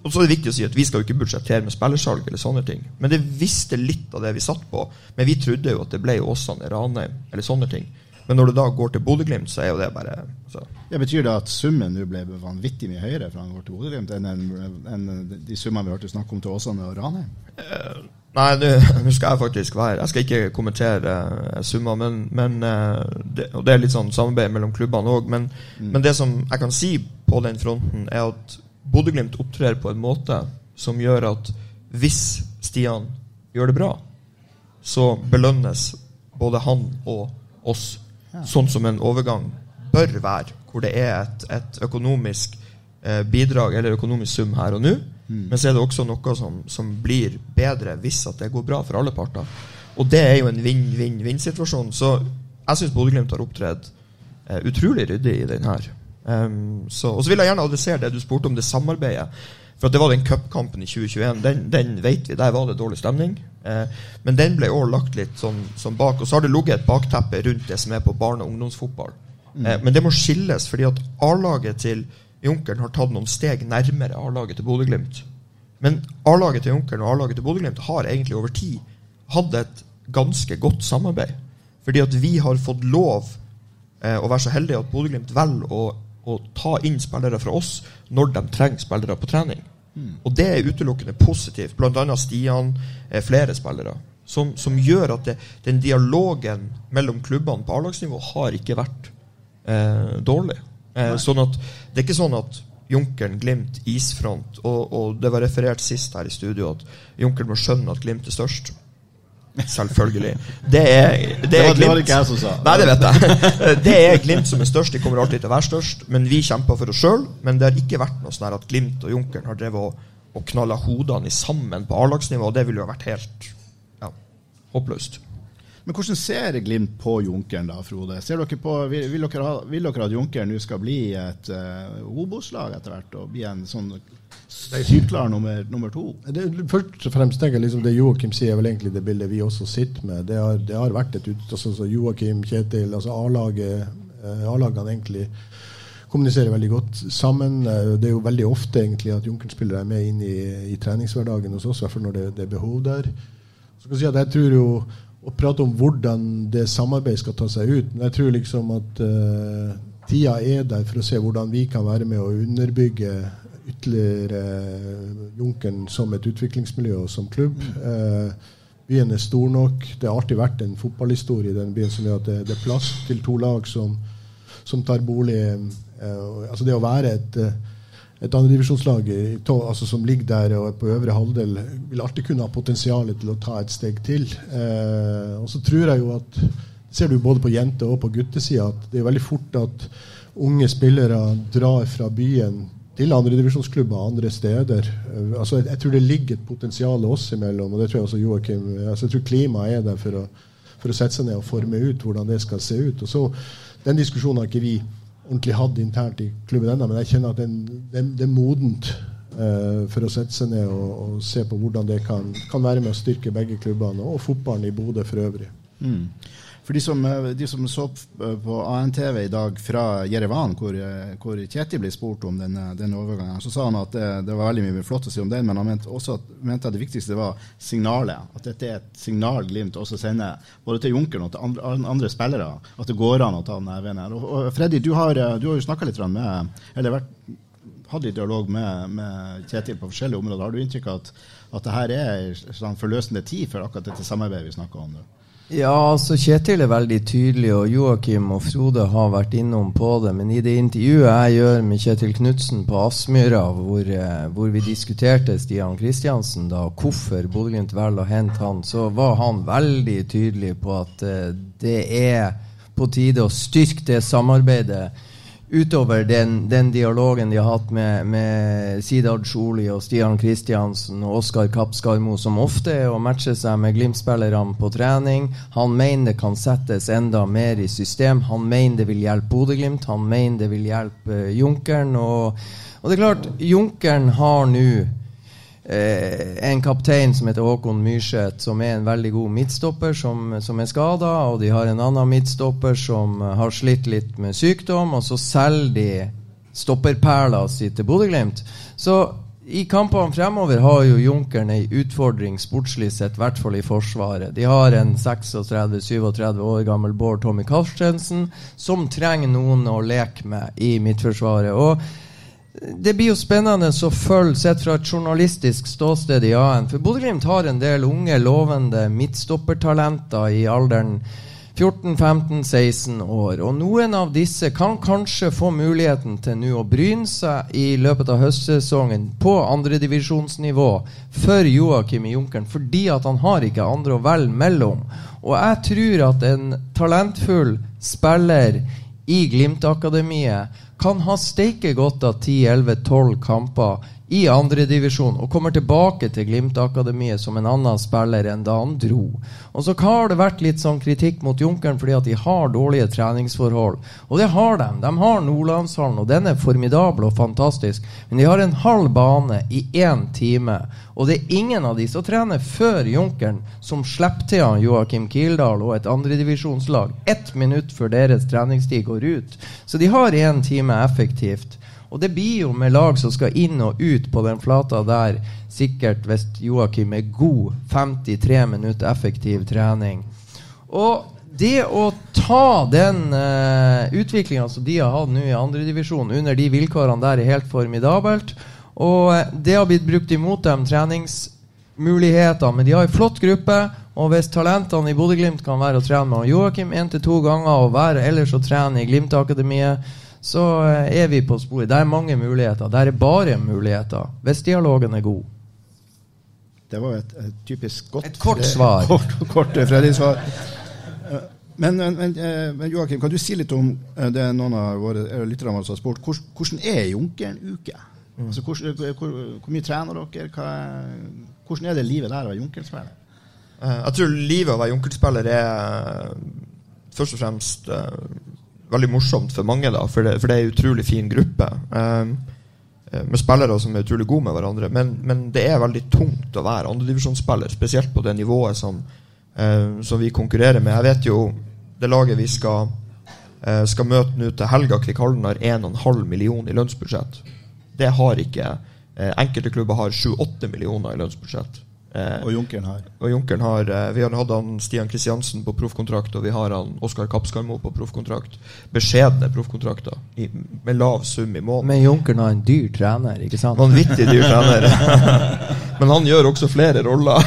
[SPEAKER 5] og så er det viktig å si at Vi skal jo ikke budsjettere med spillersalg, eller sånne ting men det visste litt av det vi satt på. Men vi trodde jo at det ble Åsane, Ranheim eller sånne ting. Men når du da går til Bodø-Glimt, så er jo det bare
[SPEAKER 2] så. ja, Betyr det at summen nå ble vanvittig mye høyere fra han går til Bodø-Glimt enn, en, en, de summene vi hørte snakk om til Åsane og Ranheim?
[SPEAKER 5] Uh, nei, nå skal jeg faktisk være Jeg skal ikke kommentere uh, summer, men, men uh, det, og det er litt sånn samarbeid mellom klubbene òg. Men, mm. men, det som jeg kan si på den fronten, er at Bodø-Glimt opptrer på en måte som gjør at hvis Stian gjør det bra, så belønnes både han og oss sånn som en overgang bør være, hvor det er et, et økonomisk eh, bidrag eller økonomisk sum her og nå. Mm. Men så er det også noe som, som, blir bedre hvis at det går bra for alle parter. Og det er jo en vinn-vinn-vinn-situasjon. Så jeg syns Bodø-Glimt har opptredd eh, utrolig ryddig i den her. Um, så, og så vil jeg gjerne adressere det du spurte om det samarbeidet. For det var den cupkampen i 2021. Den, den, vet vi, der var det dårlig stemning. Eh, men den ble òg lagt litt sånn, sånn, bak. Og så har det ligget et bakteppe rundt det som er på barne- og ungdomsfotball. Eh, men det må skilles, fordi at A-laget til Junkeren har tatt noen steg nærmere A-laget til Bodø-Glimt. Men A-laget til Junkeren og A-laget til Bodø-Glimt har egentlig over tid hatt et ganske godt samarbeid. Fordi at vi har fått lov eh, å være så heldige at Bodø-Glimt velger å å ta inn spillere fra oss når de trenger spillere på trening. Mm. Og det er utelukkende positivt. Bl.a. Stian, eh, flere spillere. Som, som gjør at det, den dialogen mellom klubbene på A-lagsnivå har ikke vært eh, dårlig. Eh, sånn at Det er ikke sånn at Junkeren, Glimt, isfront og, og, det var referert sist her i studio at Junkeren må skjønne at Glimt er størst. Selvfølgelig. Det er, det er Glimt.
[SPEAKER 2] ikke jeg som sa.
[SPEAKER 5] Nei, det vet jeg. Det er Glimt som er størst. De kommer alltid til å være størst. Men vi kjemper for oss sjøl. Men det har ikke vært noe sånn at Glimt og Junkeren har drevet og, og knalla hodene sammen på A-lagsnivå. Det ville jo vært helt ja, håpløst.
[SPEAKER 2] Men hvordan ser Glimt på Junkeren da, Frode? Ser dere på, vil, dere ha, vil dere at Junkeren nå skal bli et uh, Obos-lag etter hvert, og bli en sånn sykler nummer, nummer to?
[SPEAKER 3] Det, først og fremst tenker jeg liksom det Joakim sier, er vel egentlig det bildet vi også sitter med. Det har, det har vært et ut, altså, så Joakim, Kjetil, altså A-laget eh, A-lagene egentlig kommuniserer veldig godt sammen. Eh, Det er jo veldig ofte egentlig at Junkeren-spillere er med inn i, i treningshverdagen hos oss, i hvert fall når det, det er behov der. Så kan jeg si at jeg tror jo å prate om hvordan det samarbeidet skal ta seg ut, men jeg tror liksom at uh, tida er der for å se hvordan vi kan være med å underbygge ytterligere uh, Junkeren som et utviklingsmiljø og som klubb. Uh, byen er stor nok. Det har alltid vært en fotballhistorie i den byen som gjør at det, det er plass til to lag som, som tar bolig. Eh, altså det å være et, et andredivisjonslag altså som ligger der og er på øvre halvdel, vil alltid kunne ha potensial til å ta et steg til. Eh, og så tror jeg jo at ser du både på jente- og på guttesida at det er veldig fort at unge spillere drar fra byen til andredivisjonsklubber andre steder. Eh, altså jeg, jeg tror det ligger et potensial oss imellom, og det tror jeg også Joakim altså Jeg tror klimaet er der for å, for å sette seg ned og forme ut hvordan det skal se ut. Og så, Den diskusjonen har ikke vi ordentlig hatt internt i klubben ennå, men jeg kjenner at det er modent eh, for å sette seg ned og, og se på hvordan det kan, kan være med å styrke begge klubbene, og fotballen i Bodø for øvrig.
[SPEAKER 2] Mm. For de som, eh, de som så på ANTV i dag fra Jerevan, hvor, eh, hvor Kjetil ble spurt om denne, denne overgangen, så sa han at det, det var veldig mye flott å si om den, men han mente også at, mente at det viktigste var signalet. At dette er et signal Glimt også sender både til Junkeren og til andre, andre spillere. At det går an å ta den veien her. Og, og Freddy, du har, eh, du har jo snakka litt med Eller vært, hatt litt dialog med, med Kjetil på forskjellige områder. Har du inntrykk av at, at det her er en sånn forløsende tid for akkurat dette samarbeidet vi snakker om nå?
[SPEAKER 6] Ja, altså Kjetil er veldig tydelig, og Joakim og Frode har vært innom på det. Men i det intervjuet jeg gjør med Kjetil Knutsen på Aspmyra, hvor, eh, hvor vi diskuterte Stian Kristiansen, da, hvorfor Bodø-Glimt velger å hente han, så var han veldig tydelig på at uh, det er på tide å styrke det samarbeidet utover den, den dialogen de har hatt med, med Sidard Sjoli og Stian Kristiansen og Oskar Kapp Skarmo, som ofte er å matche seg med Glimt-spillerne på trening. Han mener det kan settes enda mer i system. Han mener det vil hjelpe Bodø-Glimt. Han mener det vil hjelpe Junkeren. Og, og det er klart, Junkeren har nå en kaptein som heter Håkon Myrseth, som er en veldig god midtstopper, som, som er skada. Og de har en annen midtstopper som eh, har slitt litt med sykdom, og så selger de stopperperla si til Bodø-Glimt. Så i kampene fremover har jo Junkeren ei utfordring sportslig sett, i hvert fall i Forsvaret. De har en 36-37 år gammel Bård Tommy Karstensen som trenger noen å leke med i Midtforsvaret. Og det blir jo spennende å følge sett fra et journalistisk ståsted i AN. For Bodø-Glimt har en del unge, lovende midtstoppertalenter i alderen 14-15-16 år. Og noen av disse kan kanskje få muligheten til nå å bryne seg i løpet av høstsesongen på andredivisjonsnivå for Joakim Junkeren, fordi at han har ikke andre å velge mellom. Og jeg tror at en talentfull spiller i Glimt-akademiet kan ha steike godt av 10-11-12 kamper i andredivisjon og kommer tilbake til Glimt-akademiet som en annen spiller enn da han dro. Og så har det vært litt sånn kritikk mot Junkeren fordi at de har dårlige treningsforhold. Og det har de. De har Nordlandshallen, og den er formidabel og fantastisk. Men de har en halv bane i én time. Og det er ingen av de som trener før Junkeren, som slipper til han Joakim Kildahl og et andredivisjonslag ett minutt før deres treningstid går ut. Så de har én time effektivt. Og det blir jo med lag som skal inn og ut på den flata der, sikkert hvis Joakim er god, 53 minutter effektiv trening. Og det å ta den uh, utviklinga som de har hatt nå i andredivisjon, under de vilkårene der, er helt formidabelt. Og uh, det har blitt brukt imot dem treningsmuligheter, men de har en flott gruppe. Og hvis talentene i Bodø-Glimt kan være å trene med Joakim én til to ganger, og være ellers å trene i Glimt-akademiet, så eh, er vi på sporet. Det er mange muligheter. Det er bare muligheter, hvis dialogen er god.
[SPEAKER 2] Det var et, et typisk godt
[SPEAKER 6] Et kort svar.
[SPEAKER 2] Kort, kort Fredrik-svar. Eh, Men, men, men, eh, men Joakim, kan du si litt om eh, det noen av våre eh, lytterne har spurt? Hvordan, er Junkeren-uke? Altså, hvordan, hvor, hvor, hvor mye trener dere? Hva, hvordan er det livet der å være Junkeren-spiller?
[SPEAKER 5] Eh, Jeg tror livet å være Junker-spiller er eh, først og fremst eh, veldig morsomt for mange, da, for det, for det er en utrolig fin gruppe. eh, med spillere som er utrolig gode med hverandre. Men, men det er veldig tungt å være andredivisjonsspiller, spesielt på det nivået som, eh, som vi konkurrerer med. Jeg vet jo det laget vi skal, eh, skal møte nå til helga, Kvikhallen, har 1,5 million i lønnsbudsjett. Det har ikke eh, Enkelte klubber har 7-8 millioner i lønnsbudsjett. Eh,
[SPEAKER 2] Og Junkeren har?
[SPEAKER 5] og Junkeren har eh, Vi har hatt han Stian Kristiansen på proffkontrakt, og vi har han Oskar Kappskarmo på proffkontrakt. Beskjedne proffkontrakter med lav sum i måneden.
[SPEAKER 6] Men Junkeren har en dyr trener, ikke sant?
[SPEAKER 5] Vanvittig dyr trener. Men han gjør også flere roller.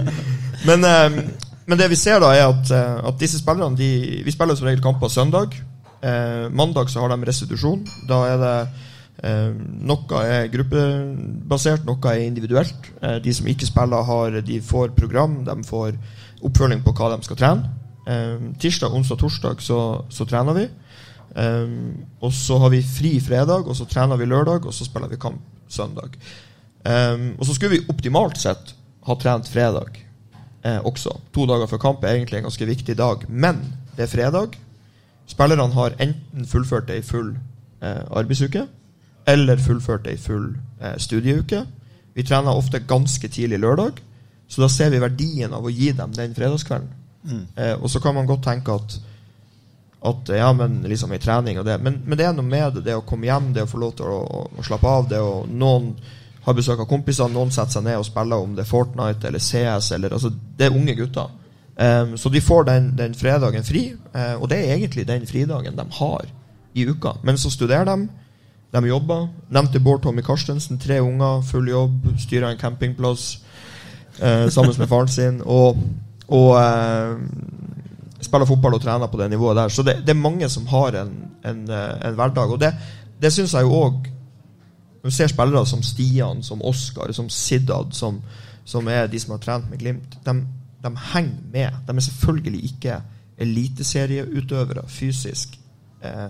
[SPEAKER 5] men, eh, men det vi ser, da, er at, at disse spillerne de, Vi spiller som regel kamper søndag. Eh, mandag så har de restitusjon. Da er det Noe er gruppebasert, noe er individuelt. Eh, de som ikke spiller, har, de får program, de får oppfølging på hva de skal trene. Eh, tirsdag, onsdag, torsdag så, så trener vi. Og så har vi fri fredag, og så trener vi lørdag, og så spiller vi kamp søndag. Og så skulle vi optimalt sett ha trent fredag eh, også. To dager før kamp er egentlig en ganske viktig dag, men det er fredag. Spillerne har enten fullført ei full eh, arbeidsuke, eller fullført ei full eh, studieuke. Vi trener ofte ganske tidlig lørdag, så da ser vi verdien av å gi dem den fredagskvelden.
[SPEAKER 2] Mm.
[SPEAKER 5] Eh, og så kan man godt tenke at at ja, men liksom i trening og det. Men, men det er noe med det, det å komme hjem, det å få lov til å, å, å slappe av. det å, Noen har besøk av kompiser, noen setter seg ned og spiller om det er Fortnite eller CS. Eller, altså, det er unge gutter. Um, så de får den, den fredagen fri, uh, og det er egentlig den fridagen de har i uka. Men så studerer de. De jobber. Nevnte Bård Tommy Karstensen. Tre unger, full jobb, styrer en campingplass eh, sammen med faren sin. Og, og eh, spiller fotball og trener på det nivået der. Så det, det er mange som har en, en, eh, en hverdag. Og det, det syns jeg jo òg Når du ser spillere som Stian, som Oskar, som Siddad, som, som er de som har trent med Glimt, de, de henger med. De er selvfølgelig ikke eliteserieutøvere fysisk, eh,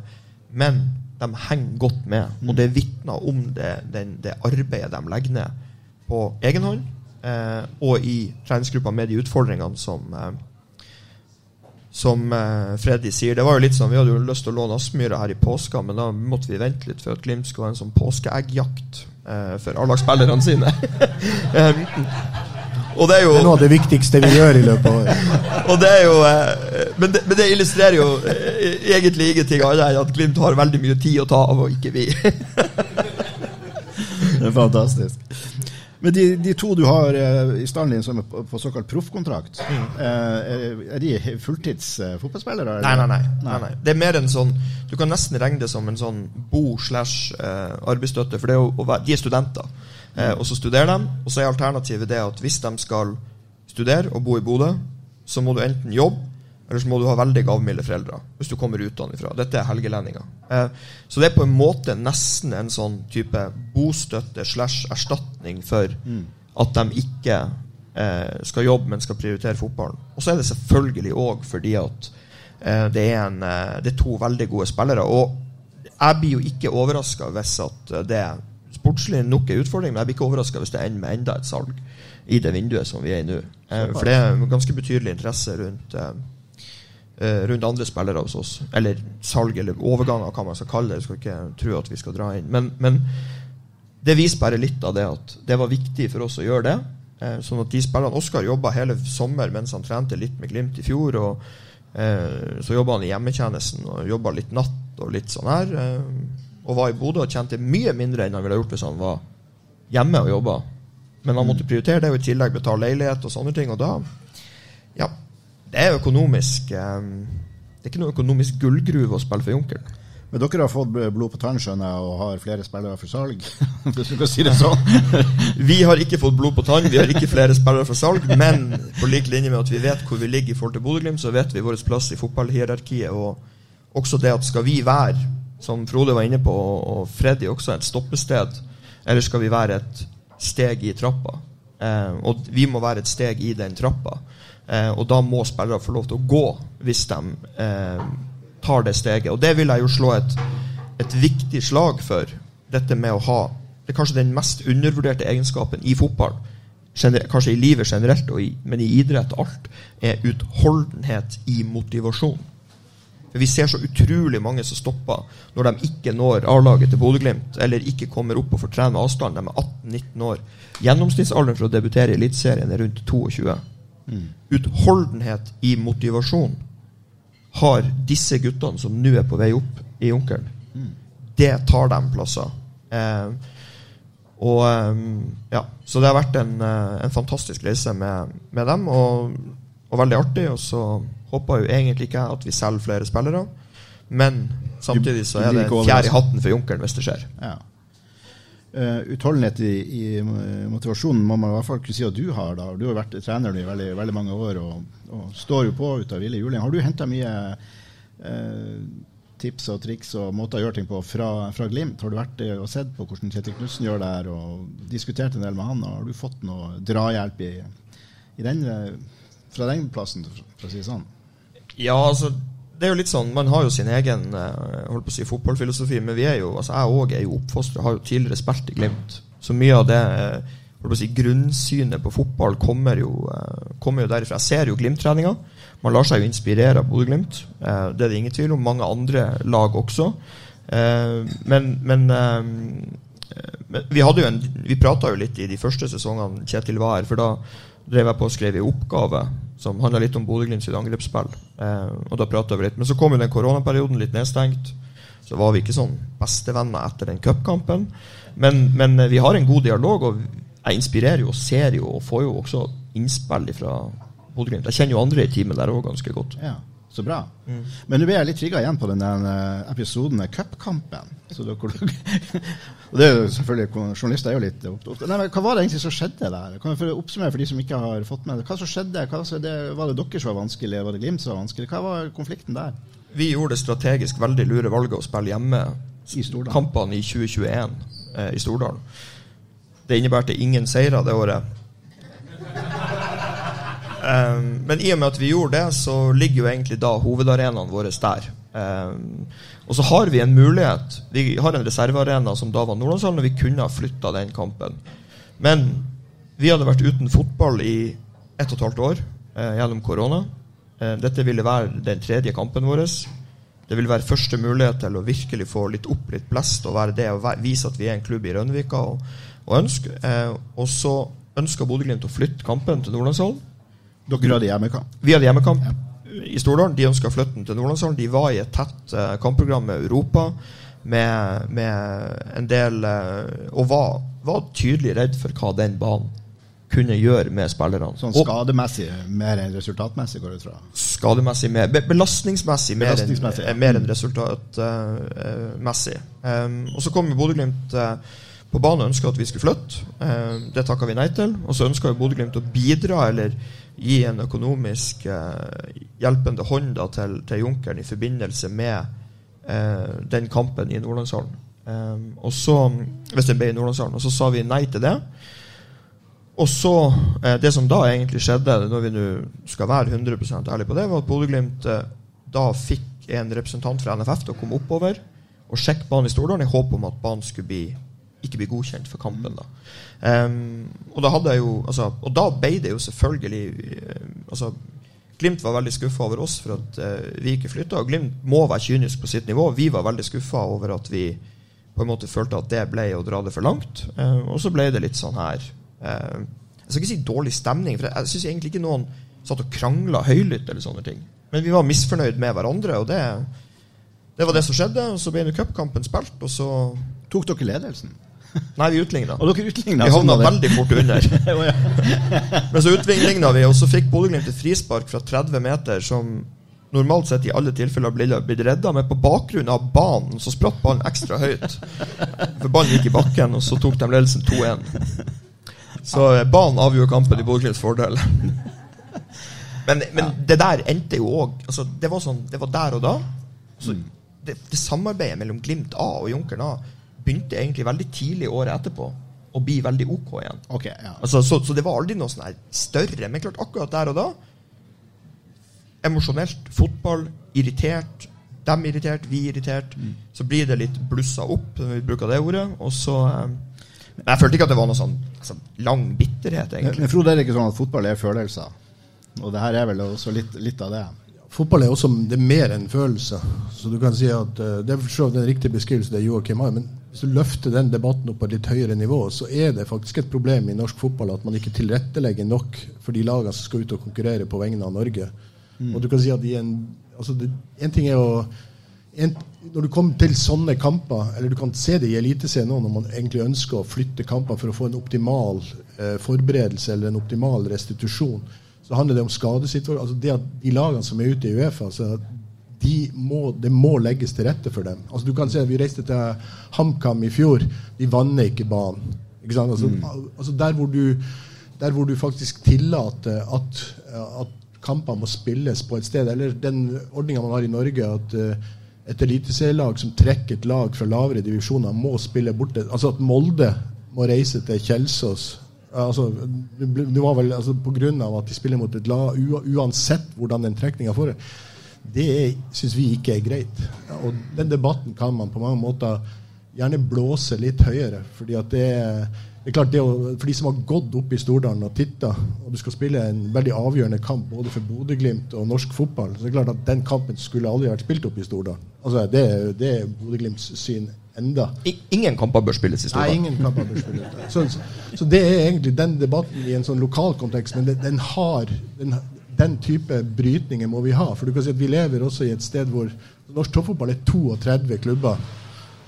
[SPEAKER 5] men de henger godt med. Og det vitner om det, den, det arbeidet de legger ned på egen hånd, eh, og i treningsgruppa med de utfordringene som eh, som eh, Freddy sier, det var jo litt sånn Vi hadde jo lyst til å låne Aspmyra her i påska, men da måtte vi vente litt for at Glimt skulle ha en sånn påskeeggjakt eh, for A-lagsspillerne sine. Og det er jo
[SPEAKER 3] Det er noe av det viktigste vi gjør i løpet av året.
[SPEAKER 5] det jo eh, men, det, men det illustrerer jo eh, egentlig ingenting annet enn at Glimt har veldig mye tid å ta av, og ikke vi.
[SPEAKER 2] Det er fantastisk. Men de, de to du har eh, i stallen din som er på, på såkalt proffkontrakt, mm. er, de fulltids fotballspillere? eller?
[SPEAKER 5] Nei, nei, nei, nei, nei. Det er mer en sånn Du kan nesten regne det som en sånn bo slash arbeidsstøtte, for det er jo, de er studenter. Eh, og så studerer de, og så er alternativet det at hvis de skal studere og bo i Bodø, så må du enten jobbe, eller så må du ha veldig gavmilde foreldre hvis du kommer utenfra. Dette er helgelendinger. Eh, så det er på en måte nesten en sånn type bostøtte slash erstatning for
[SPEAKER 2] Mm.
[SPEAKER 5] at de ikke eh, skal jobbe, men skal prioritere fotballen. Og så er det selvfølgelig òg fordi at eh, det, er en, eh, det er to veldig gode spillere. Og jeg blir jo ikke overraska hvis at eh, det sportslig nok en utfordring, men jeg blir ikke overraska hvis det ender med enda et salg i det vinduet som vi er i nå. Eh, for det er ganske betydelig interesse rundt eh, eh, rundt andre spillere hos oss. Eller salg eller overganger, hva man skal kalle det. Jeg skal ikke tro at vi skal dra inn. Men, men det viser bare litt av det at det var viktig for oss å gjøre det. Eh, sånn at de spillerne Oskar jobba hele sommer mens han trente litt med Glimt i fjor. og eh, Så jobba han i hjemmetjenesten og jobba litt natt og litt sånn her. Og var i Bodø og tjente mye mindre enn han ville gjort hvis han var hjemme og jobba. Men han måtte prioritere det, og i tillegg betale leilighet og sånne ting. Og da Ja, det er økonomisk um, Det er ikke noe økonomisk gullgruve å spille for Junkeren.
[SPEAKER 2] Men dere har fått blod på tann, og har flere spillere for salg? Hvis du kan si det sånn.
[SPEAKER 5] Vi har ikke fått blod på tann, vi har ikke flere spillere for salg, men på lik linje med at vi vet hvor vi ligger i forhold til Bodø-Glimt, så vet vi vår plass i fotballhierarkiet. Og også det at skal vi være, som Frode var inne på, og Freddy også, et stoppested, eller skal vi være et steg i trappa? Eh, og vi må være et steg i den trappa. Eh, og da må spillere få lov til å gå hvis de eh, tar det steget. Og det vil jeg jo slå et, et viktig slag for. Dette med å ha Det er kanskje den mest undervurderte egenskapen i fotball. Kanskje i livet generelt, i, men i idrett alt, er utholdenhet i motivasjon. For Vi ser så utrolig mange som stopper når de ikke når A-laget til Bodø-Glimt, eller ikke kommer opp og får trene med avstand. De er 18-19 år. Gjennomsnittsalderen for å debutere i Eliteserien er rundt 22. Utholdenhet i motivasjon har disse guttene som nå er på vei opp i Junkeren. Det tar dem plasser. Eh, og eh, ja, Så det har vært en, eh, en fantastisk reise med, med dem, og, og veldig artig. Og så håper jo egentlig ikke at vi selger flere spillere, men samtidig så er det en fjær i hatten for Junkeren hvis det skjer.
[SPEAKER 2] Ja. Uh, utholdenhet i, i eh, motivasjonen må man i hvert fall kunne si at du har. da. Du har vært trener i veldig, veldig mange år og, og står jo på ut av ville juling. Har du henta mye uh, tips og triks og måter å gjøre ting på fra, fra Glimt? Har du vært og sett på hvordan Kjetil Knutsen gjør det her, og diskutert en del med han? og Har du fått noe drahjelp i, i den, fra den plassen, for å si det sånn?
[SPEAKER 5] Ja, altså det er jo litt sånn, Man har jo sin egen eh, holdt på å si fotballfilosofi, men vi er jo, altså jeg òg er jo oppfostret, har jo tidligere spilt i Glimt. Så mye av det eh, holdt på å si, grunnsynet på fotball kommer jo, eh, kommer jo derifra. Jeg ser jo Glimt-treninga. Man lar seg jo inspirere av Bodø-Glimt. Det er det ingen tvil om. Mange andre lag også. Men, men, men vi hadde jo en Vi prata jo litt i de første sesongene Kjetil var her, for da drev jeg på og skrev en oppgave som handla litt om Bodø-Glimt sitt angrepsspill. Eh, og da prata vi litt. Men så kom jo den koronaperioden litt nedstengt. Så var vi ikke sånn bestevenner etter den cupkampen. Men, men vi har en god dialog, og jeg inspirerer jo og ser jo og får jo også innspill fra Bodø-Glimt. Jeg kjenner jo andre i teamet der òg ganske godt.
[SPEAKER 2] Ja, Så bra. Men nå ble jeg litt trigga igjen på den eh, episoden med cupkampen. Og det er jo selvfølgelig Journalister er jo litt opptatt Nei, men Hva var det egentlig som skjedde der? Kan jeg få oppsummere for de som ikke har fått med det? Hva som skjedde? Hva så det, var det dere som var vanskelig? Var det Glimt som var vanskelig? Hva var konflikten der?
[SPEAKER 5] Vi gjorde det strategisk veldig lure valget å spille hjemme
[SPEAKER 2] I Stordalen.
[SPEAKER 5] kampene i 2021 eh, i Stordalen. Det innebærte ingen seire det året. Um, men i og med at vi gjorde det, så ligger jo egentlig da hovedarenaen vår der. Um, og så har vi en mulighet. Vi har en reservearena som da var Nordlandshallen, og vi kunne ha flytta den kampen. Men vi hadde vært uten fotball i ett og et halvt år eh, gjennom korona. Eh, dette ville være den tredje kampen vår. Det ville være første mulighet til å virkelig få litt opp litt blest og være det og vise at vi er en klubb i Rønvika. Og, og, ønske, eh, og så ønska Bodø-Glimt å flytte kampen til Nordlandshallen.
[SPEAKER 2] Dere hadde hjemmekamp?
[SPEAKER 5] Vi hadde hjemmekamp i Stordalen. De ønska den til Nordlandshallen. De var i et tett uh, kampprogram med Europa med, med en del uh, Og var, var tydelig redd for hva den banen kunne gjøre med spillerne.
[SPEAKER 2] Sånn skademessig mer enn resultatmessig, går det fra?
[SPEAKER 5] skademessig mer be Belastningsmessig mer enn
[SPEAKER 2] ja.
[SPEAKER 5] mer enn resultatmessig. um, og så kom Bodø-Glimt eh, på banen og ønska at vi skulle flytte. Um, det takka vi nei til. Og så ønska Bodø-Glimt å bidra eller gi en økonomisk eh, hjelpende hånd da, til, til Junkeren i forbindelse med eh, den kampen i Nordlandshallen. Um, og så, hvis den ble i Nordlandshallen. Og så sa vi nei til det. Og så, eh, Det som da egentlig skjedde, når vi nå skal være 100% ærlige på det, var at Bodø-Glimt da fikk en representant fra NFF til å komme oppover og sjekke banen i Stordalen i håp om at banen skulle bli, ikke bli godkjent for kampen. da. Um, og, da jeg jo, altså, og da ble det jo selvfølgelig eh, altså, Glimt var veldig skuffa over oss for at uh, vi ikke flytta. Og Glimt må være kynisk på sitt nivå. Vi var veldig skuffa over at vi på en måte følte at det ble å dra det for langt. Uh, og så ble det litt sånn her uh, Jeg skal ikke si dårlig stemning, for jeg syns egentlig ikke noen satt og krangla høylytt eller sånne ting. Men vi var misfornøyd med hverandre, og det, det var det som skjedde. Og så ble nå cupkampen spilt, og så
[SPEAKER 2] Tok dere ledelsen?
[SPEAKER 5] Nei, vi utligna.
[SPEAKER 2] Og dere utligna,
[SPEAKER 5] Vi havna veldig fort under.
[SPEAKER 2] oh, ja.
[SPEAKER 5] Men så utligna vi, og så fikk Bodø-Glimt et frispark fra 30 meter som normalt sett i alle tilfeller blitt redda, men på bakgrunn av banen så spratt ballen ekstra høyt. For ballen gikk i bakken, og så tok de ledelsen 2-1. Så eh, banen avgjorde kampen i Bodø-Glimts fordel. Men, men det der endte jo òg altså, det, var sånn, det var der og da. Så det, det samarbeidet mellom Glimt A og Junkeren A begynte egentlig veldig tidlig året etterpå. å bli veldig OK igjen.
[SPEAKER 2] Okay, ja.
[SPEAKER 5] altså, så, så, det var aldri noe sånn her større. Men klart, akkurat der og da Emosjonelt. Fotball. Irritert. Dem irritert, vi irritert. Mm. Så blir det litt blussa opp, når vi bruker det ordet. Og så eh, Men jeg følte ikke at det var noe sånn altså, lang bitterhet, egentlig.
[SPEAKER 2] Men, men Frode, er det ikke sånn at fotball er følelser? Og det her er vel også litt, litt av det?
[SPEAKER 3] Fotball er også det er mer enn følelse. Så du kan si at uh, Det er for den riktige beskrivelsen det Joakim har. Men hvis du løfter den debatten opp på et litt høyere nivå, så er det faktisk et problem i norsk fotball at man ikke tilrettelegger nok for de lagene som skal ut og konkurrere på vegne av Norge. Mm. Og du kan si at en, altså det, en ting er å en, når du kommer til sånne kamper, eller du kan se det i Eliteserien nå, når man egentlig ønsker å flytte kamper for å få en optimal eh, forberedelse eller en optimal restitusjon, så handler det om skadesituasjoner. Altså det at de lagene som er ute i Uefa, så de må, det må legges til rette for dem. Altså du kan se, Vi reiste til HamKam i fjor. De vanner ikke banen. Ikke altså, mm. altså der, hvor du, der, hvor du, faktisk tillater at, at kamper må spilles på et sted, eller den ordninga man har i Norge, at uh, et eliteserielag som trekker et lag fra lavere divisjoner, må spille borte. Altså at Molde må reise til Kjelsås altså, det var vel altså, av at de spiller mot et lag, uansett hvordan den trekninga foregår det syns vi ikke er greit. Og den debatten kan man på mange måter gjerne blåse litt høyere. fordi at det, det er klart det å, For de som har gått opp i Stordalen og titta, og du skal spille en veldig avgjørende kamp både for Bodø-Glimt og norsk fotball, så det er klart at den kampen skulle aldri vært spilt opp i Stordalen. Altså, det, det er Bodø-Glimts syn enda.
[SPEAKER 5] ingen kamper bør spilles i Stordalen?
[SPEAKER 3] Nei, ingen kamper bør spilles. Så, så, så, det er egentlig den debatten i en sånn lokal kontekst, men den, den har den, den type brytninger må vi ha. For du kan si at vi lever også i et sted hvor norsk toppfotball er 32 klubber.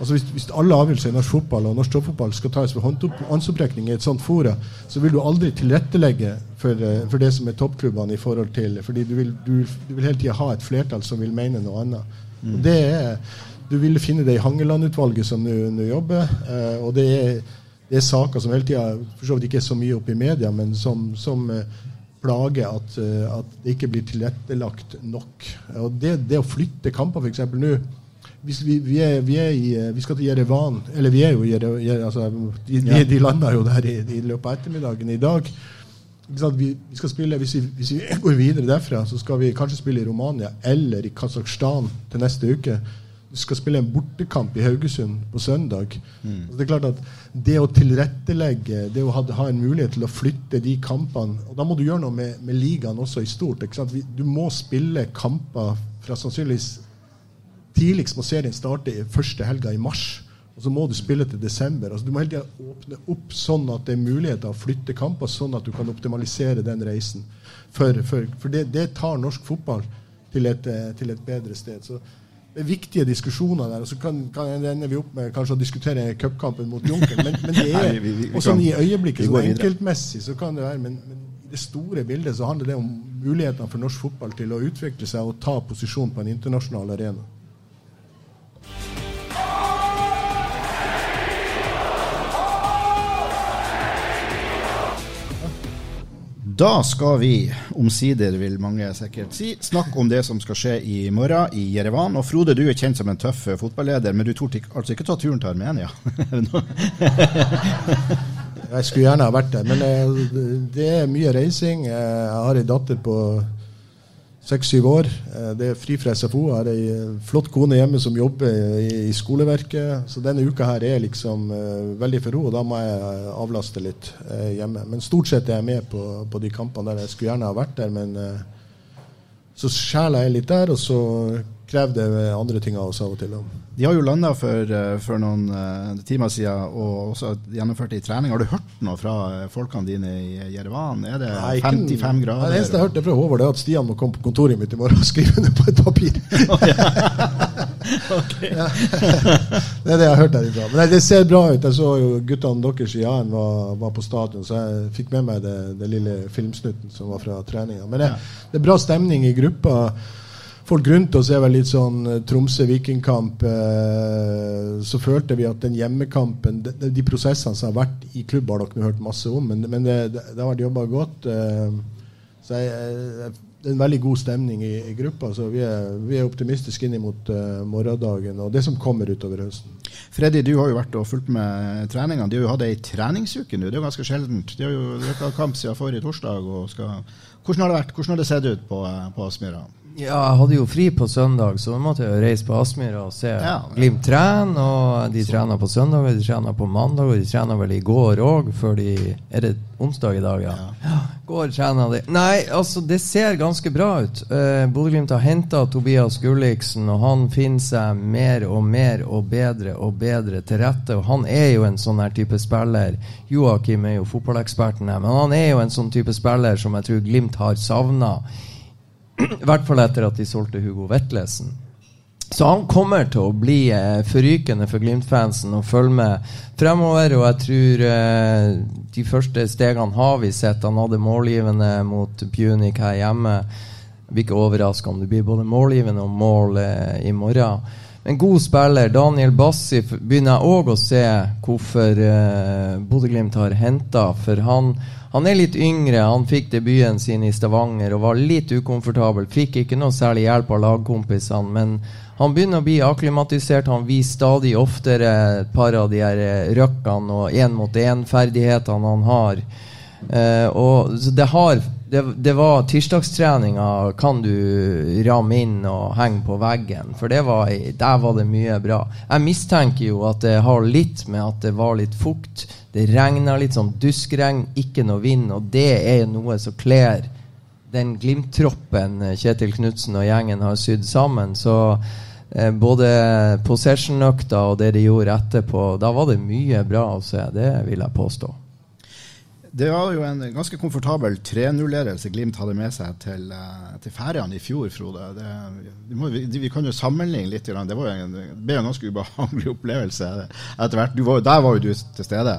[SPEAKER 3] Altså hvis, hvis, alle avgjørelser i norsk fotball og norsk toppfotball skal tas ved håndsopprekning i et sånt fora, så vil du aldri tilrettelegge for, eh, for, det som er toppklubbene i forhold til fordi du vil, du, du vil hele tida ha et flertall som vil mene noe annet. Mm. Og det er, Du vil finne det i Hangeland-utvalget som nå jobber. Eh, og det er, det er, saker som hele tida for så vidt ikke er så mye oppe i media, men som, som eh, plage at, eh, at, det ikke blir tilrettelagt nok. Og det, det å flytte kamper, f.eks. nå vi, vi, vi, er i, vi, skal til Jerevan Eller vi er jo i altså, De, de, de landa jo der i, i, løpet av ettermiddagen i dag. Vi, skal spille, hvis, hvis vi, går videre derfra, så skal vi kanskje spille i Romania eller i Kasakhstan til neste uke skal spille en bortekamp i Haugesund på søndag. Mm. det er klart at det å tilrettelegge, det å ha, ha, en mulighet til å flytte de kampene og Da må du gjøre noe med, med ligaen også i stort. Du må spille kamper fra sannsynligvis tidligst må serien starte i første helga i mars. Og så må du spille til desember. Altså, du må hele tida åpne opp sånn at det er muligheter å flytte kamper, sånn at du kan optimalisere den reisen. For, for, for det, det, tar norsk fotball til et, til et bedre sted. Så viktige diskusjoner der. og Så kan, kan ender vi opp med kanskje å diskutere cupkampen mot Junker. Men, men, det er, Nei, vi, vi, og sånn i øyeblikket, så enkeltmessig, så kan det være. Men, men, i det store bildet så handler det om mulighetene for norsk fotball til å utvikle seg og ta posisjon på en internasjonal arena.
[SPEAKER 2] Da skal vi, omsider vil mange sikkert si, snakke om det som skal skje i morgen i Jerevan. Og Frode, du er kjent som en tøff fotballeder, men du torde altså ikke ta turen til Armenia?
[SPEAKER 3] jeg skulle gjerne ha vært der, men eh, det er mye reising. Jeg har ei datter på seks-syv år. Eh, det er fri fra SFO. Jeg har ei eh, flott kone hjemme som jobber i, skoleverket. Så denne uka her er liksom uh, veldig for ro, og da må jeg avlaste litt hjemme. Men stort sett er jeg med på, på, de kampene der. Jeg skulle gjerne ha vært der, men så skjæler jeg litt der, og så krever det andre ting av oss av og til.
[SPEAKER 2] De har jo landa for, eh, for, noen uh, timer siden og også gjennomført ei trening. Har du hørt noe fra eh, folkene dine i Jerevan? Er det Nei, 55 grader?
[SPEAKER 3] det eneste jeg hørte fra Håvard, er at Stian må komme på kontoret mitt i morgen og skrive under på et papir. ja. Det er det jeg har hørt derifra. Men det ser bra ut. Jeg så jo guttene deres i Jæren var, var, på stadion, så jeg fikk med meg det, det lille filmsnutten som var fra treninga. Men det, det er bra stemning i gruppa folk rundt oss er vel litt sånn eh, Tromsø-Vikingkamp. Eh, så følte vi at den hjemmekampen De, de prosessene som har vært i klubb, har dere hørt masse om, men, men det, det, det, har vært jobba godt. Eh, så jeg, det er en veldig god stemning i, i gruppa. Så vi er, vi er optimistiske inn mot uh, morgendagen og det som kommer utover høsten.
[SPEAKER 2] Freddy, du har jo vært og fulgt med treningene. De har jo hatt ei treningsuke nå. Det er jo ganske sjeldent. De har jo røkka kamp siden forrige torsdag. Skal... Hvordan har det vært? Hvordan har det sett ut på, på Aspmyra?
[SPEAKER 6] Ja, jeg hadde jo fri på søndag, så måtte jeg reise på Aspmyra og se ja, Glimt trene. Og de trener på søndag, og de trener på mandag, og de trener vel i går òg, før de Er det onsdag i dag, ja? ja. Går trener de. Nei, altså, det ser ganske bra ut. Uh, Bodø-Glimt har henta Tobias Gulliksen, og han finner seg mer og mer og bedre og bedre til rette. Og han er jo en sånn her type spiller. Joakim er jo fotballeksperten her, men han er jo en sånn type spiller som jeg tror Glimt har savna i hvert fall etter at de solgte Hugo Vetlesen. Så han kommer til å bli eh, forrykende for Glimt-fansen og følge med fremover. Og jeg tror eh, de første stegene har vi sett. Han hadde målgivende mot Punic her hjemme. Blir ikke overraska om det blir både målgivende og mål eh, i morgen. En god spiller, Daniel Bassi, begynner jeg òg å se hvorfor eh, Bodø-Glimt har henta. For han han er litt yngre, han fikk debuten sin i Stavanger og var litt ukomfortabel. Fikk ikke noe særlig hjelp av lagkompisene, men han begynner å bli akklimatisert. Han viser stadig oftere et par av de her eh, røkkene og én-mot-én-ferdighetene han har. Uh, og det har det, det, var tirsdagstreninga kan du ramme inn og henge på veggen. For var, der var det mye bra. Jeg mistenker jo at det har litt med at det var litt fukt det regner litt sånn duskregn, ikke noe vind, og det er noe som kler den Glimt-troppen eh, Kjetil Knutsen og gjengen har sydd sammen. Så eh, både possession-økta og det de gjorde etterpå, da var det mye bra å se. Det vil jeg påstå.
[SPEAKER 2] Det var jo en ganske komfortabel 3-0-ledelse Glimt hadde med seg til, uh, til Færøyene i fjor, Frode. Det, vi, vi, kan jo sammenligne litt. Det, var en, det ble en ganske ubehagelig opplevelse etter hvert. Var, der var jo du til stede.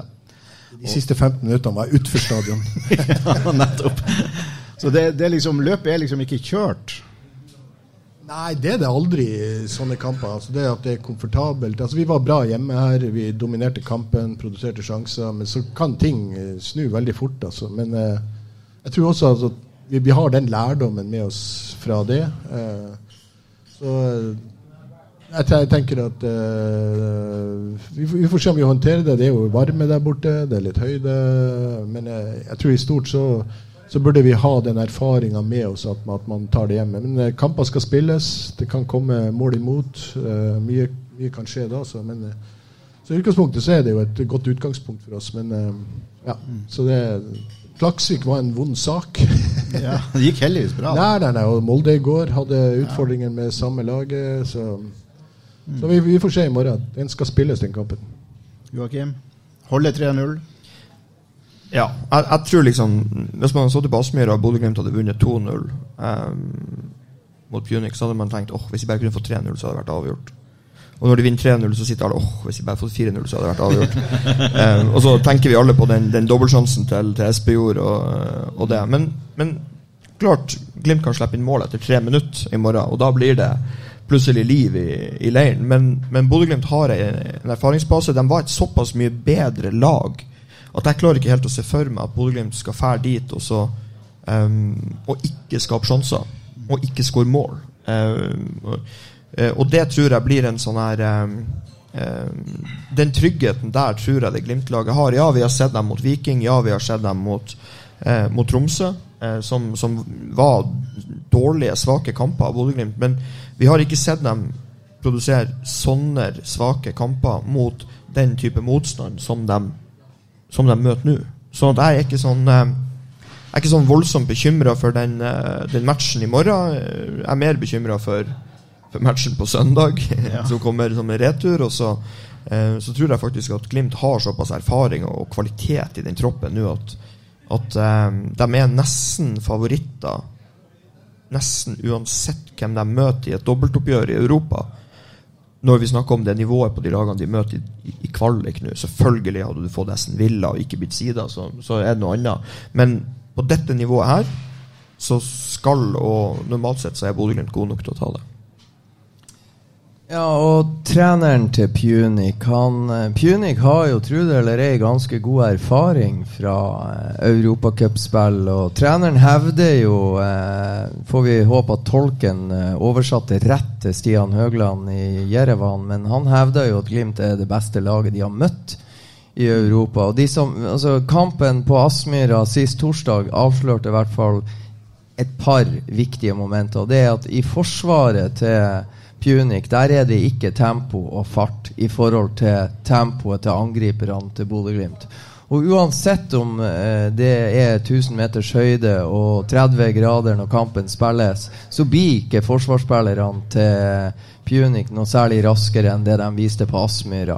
[SPEAKER 3] De siste 15 minuttene var jeg utenfor stadion.
[SPEAKER 2] ja, nettopp. Så det, det liksom, løpet er liksom ikke kjørt?
[SPEAKER 3] Nei, det er det aldri i sånne kamper. Altså det at det er komfortabelt. Altså Vi var bra hjemme her, vi dominerte kampen, produserte sjanser. Men så kan ting eh, snu veldig fort. Altså. Men eh, jeg tror også at vi, vi, har den lærdommen med oss fra det. Eh, så jeg tenker at uh, vi, vi, får se om vi håndterer det. Det er jo varme der borte, det er litt høyde. Men jeg, jeg tror i stort så, så, burde vi ha den erfaringa med oss at, at, man tar det hjemme. Men uh, kamper skal spilles. Det kan komme mål imot. Uh, mye, mye, kan skje da. Så, men, så i utgangspunktet så er det jo et godt utgangspunkt for oss. Men ja, så det Klaksvik var en vond sak.
[SPEAKER 2] ja, Det gikk heldigvis bra.
[SPEAKER 3] Nei, nei, nei, og Molde i går hadde utfordringer med samme laget. så... Mm. Så vi, vi, får se i morgen. Den skal spilles, den kampen.
[SPEAKER 2] Joakim? Holde 3-0?
[SPEAKER 5] Ja, jeg, jeg, tror liksom Hvis man hadde stått i Aspmyra og Bodø-Glimt hadde vunnet 2-0 um, mot Punic, så hadde man tenkt åh, hvis vi bare kunne fått 3-0, så hadde det vært avgjort. Og når de vinner 3-0, så sitter alle åh, hvis vi bare fått 4-0, så hadde det vært avgjort. um, og så tenker vi alle på den, den dobbeltsjansen til, til Espejord og, og, det. Men, men klart, Glimt kan slippe inn mål etter tre minutter i morgen, og da blir det plutselig liv i, i leiren. Men, men Bodø-Glimt har en, en erfaringsbase. De var et såpass mye bedre lag at jeg klarer ikke helt å se for meg at Bodø-Glimt skal fære dit og så um, og ikke skape sjanser. Og ikke score mål. Um, og det tror jeg blir en sånn her um, Den tryggheten der tror jeg det Glimt-laget har. Ja, vi har sett dem mot Viking. Ja, vi har sett dem mot, uh, mot Tromsø. Uh, som, som, var dårlige, svake kamper av Bodø-Glimt. Men vi har ikke sett dem produsere sånne svake kamper mot den type motstand som de, som de møter nå. Så jeg er ikke sånn eh, jeg er ikke sånn voldsomt bekymra for den, eh, den, matchen i morgen. Jeg er mer bekymra for, for, matchen på søndag, ja. som kommer som en retur. Og så, eh, så, tror jeg faktisk at Glimt har såpass erfaring og kvalitet i den troppen nå at, at de er nesten favoritter nesten uansett hvem de møter i et dobbeltoppgjør i Europa. Når vi snakker om det nivået på de lagene de møter i, i, kvalik nå Selvfølgelig hadde du fått Essen Villa og ikke blitt sida, så, så, er det noe annet. Men på dette nivået her så skal, og normalt sett så er Bodø-Glimt god nok til å ta det.
[SPEAKER 6] Ja, og treneren til Punic han, eh, Punic har jo, tro det eller ei, ganske god erfaring fra eh, europacupspill. Og treneren hevder jo, eh, får vi håpe at tolken eh, oversatte rett til Stian Høgland i Jerevan, men han hevder jo at Glimt er det beste laget de har møtt i Europa. Og de som, altså, kampen på Aspmyra sist torsdag avslørte i hvert fall et par viktige momenter. Og det er at i forsvaret til Punic, der er det ikke tempo og fart i forhold til tempoet til angriperne til Bodø-Glimt. Og uansett om eh, det er 1000 meters høyde og 30 grader når kampen spilles, så blir ikke forsvarsspillerne til Punic noe særlig raskere enn det de viste på Aspmyra.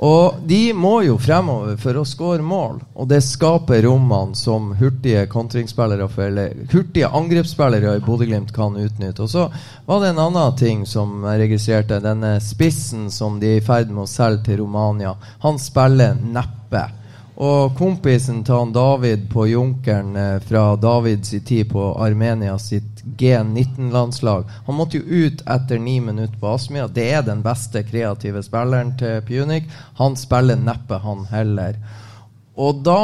[SPEAKER 6] Og de må jo fremover for å skåre mål, og det skaper rommene som hurtige kontringsspillere eller hurtige angrepsspillere i Bodø-Glimt kan utnytte. Og så var det en annen ting som jeg registrerte. Denne spissen som de er i ferd med å selge til Romania. Han spiller neppe. Og kompisen til han David på Junkeren eh, fra Davids tid på Armenia sitt G19-landslag Han måtte jo ut etter ni minutter på Aspmyra. Det er den beste kreative spilleren til Punic. Han spiller neppe, han heller. Og da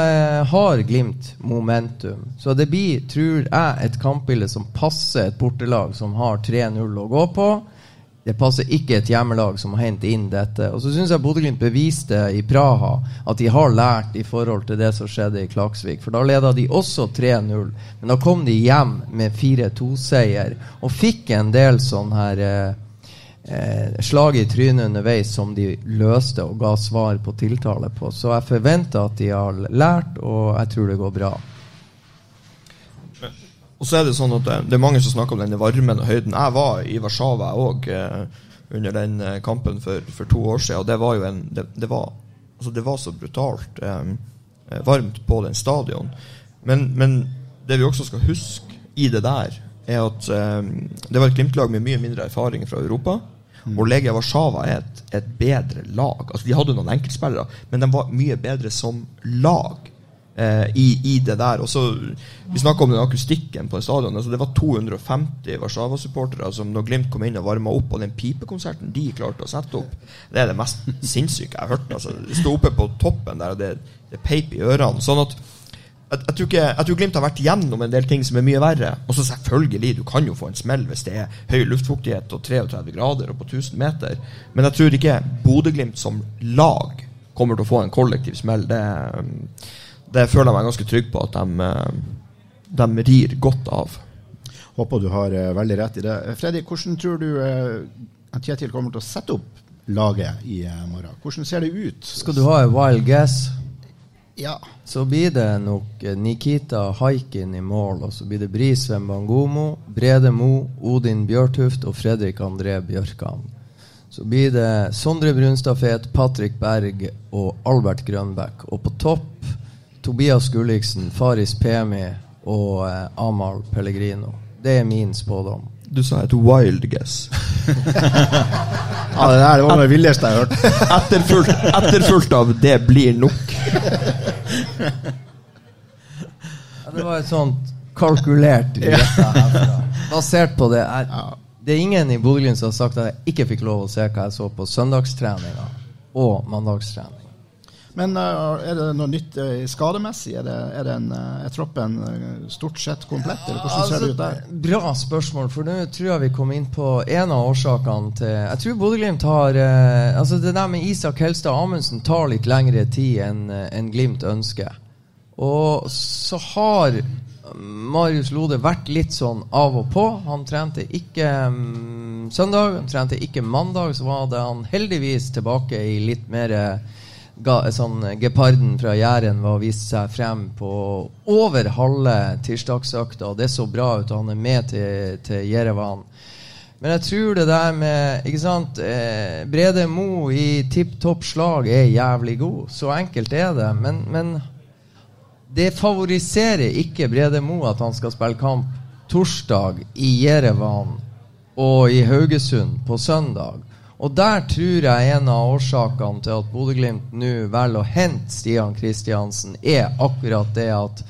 [SPEAKER 6] eh, har Glimt momentum. Så det blir, tror jeg, et kampbilde som passer et bortelag som har 3-0 å gå på det passer ikke et hjemmelag som har hentet inn dette. Og så syns jeg Bodø-Glimt beviste i Praha at de har lært i forhold til det som skjedde i Klaksvik. For da leda de også 3-0, men da kom de hjem med 4-2-seier og fikk en del sånn her eh, eh, slag i trynet underveis som de løste og ga svar på tiltale på. Så jeg forventer at de har lært, og jeg tror det går bra.
[SPEAKER 5] Og så er det sånn at det, det er mange som snakker om denne varmen og høyden. Jeg var i Warszawa òg eh, under den eh, kampen for, for, to år siden, og det var jo en Det, det, var, altså det var, så brutalt eh, varmt på den stadion. Men, men, det vi også skal huske i det der, er at eh, det var et Glimt-lag med mye mindre erfaring fra Europa. Mm. Og Legia Warszawa er et, et bedre lag. Altså De hadde noen enkeltspillere, men de var mye bedre som lag eh, i, i, det der. Og så, Vi snakka om den akustikken på stadionet. Altså, det var 250 Warszawa-supportere som når Glimt kom inn og varma opp, og den pipekonserten de klarte å sette opp, det er det mest sinnssyke jeg har hørt. Altså, de sto oppe på toppen der, og det, det peip i ørene. sånn at jeg, jeg, tror ikke, jeg tror Glimt har vært gjennom en del ting som er mye verre. Og så selvfølgelig, du kan jo få en smell hvis det er høy luftfuktighet og 33 grader og på 1000 meter. Men jeg tror ikke Bodø-Glimt som lag kommer til å få en kollektiv smell. Det, det føler jeg meg ganske trygg på at de, eh, de rir godt av.
[SPEAKER 2] Håper du har uh, veldig rett i det. Freddy, hvordan tror du uh, Kjetil kommer til å sette opp laget i uh, morgen? Hvordan ser det ut?
[SPEAKER 6] Skal du ha en wild guess?
[SPEAKER 2] Ja.
[SPEAKER 6] Så blir det nok Nikita Haikin i mål, og så blir det Brisveen Bangomo, Brede Mo, Odin Bjørtuft og Fredrik André Bjørkan. Så blir det Sondre Brunstad Fet, Patrick Berg og Albert Grønbæk. Og på topp Tobias Gulliksen, Faris Pemi og eh, Amahl Pellegrino. Det er min spådom.
[SPEAKER 5] Du sa et wild guess.
[SPEAKER 2] ja, det der var det villeste jeg har hørt.
[SPEAKER 5] Etterfulgt, etterfulgt av 'det blir nok'.
[SPEAKER 6] ja, det var et sånt kalkulert Basert på det. Jeg, det er ingen i Bodø som har sagt at jeg ikke fikk lov å se hva jeg så på søndagstreninga og mandagstrening.
[SPEAKER 2] Men uh, er det noe nytt uh, skademessig? Er, det, er, en, uh, er troppen stort sett komplett, eller hvordan altså, ser det ut der?
[SPEAKER 6] Bra spørsmål, for nå tror jeg vi kom inn på en av årsakene til Jeg tror Bodø-Glimt har Altså Det der med Isak Helstad Amundsen tar litt lengre tid enn en Glimt ønsker. Og så har Marius Lode vært litt sånn av og på. Han trente ikke um, søndag, han trente ikke mandag. Så var det han heldigvis tilbake i litt mer sånn, Geparden fra Jæren var vist seg frem på over halve tirsdagsøkta, og det så bra ut. Han er med til, til Jerevan. Men jeg tror det der med ikke sant, eh, Brede Mo i tipp topp slag er jævlig god. Så enkelt er det. Men, men det favoriserer ikke Brede Mo at han skal spille kamp torsdag i Jerevan og i Haugesund på søndag. Og der tror jeg en av årsakene til at Bodø-Glimt nå velger å hente Stian Kristiansen, er akkurat det at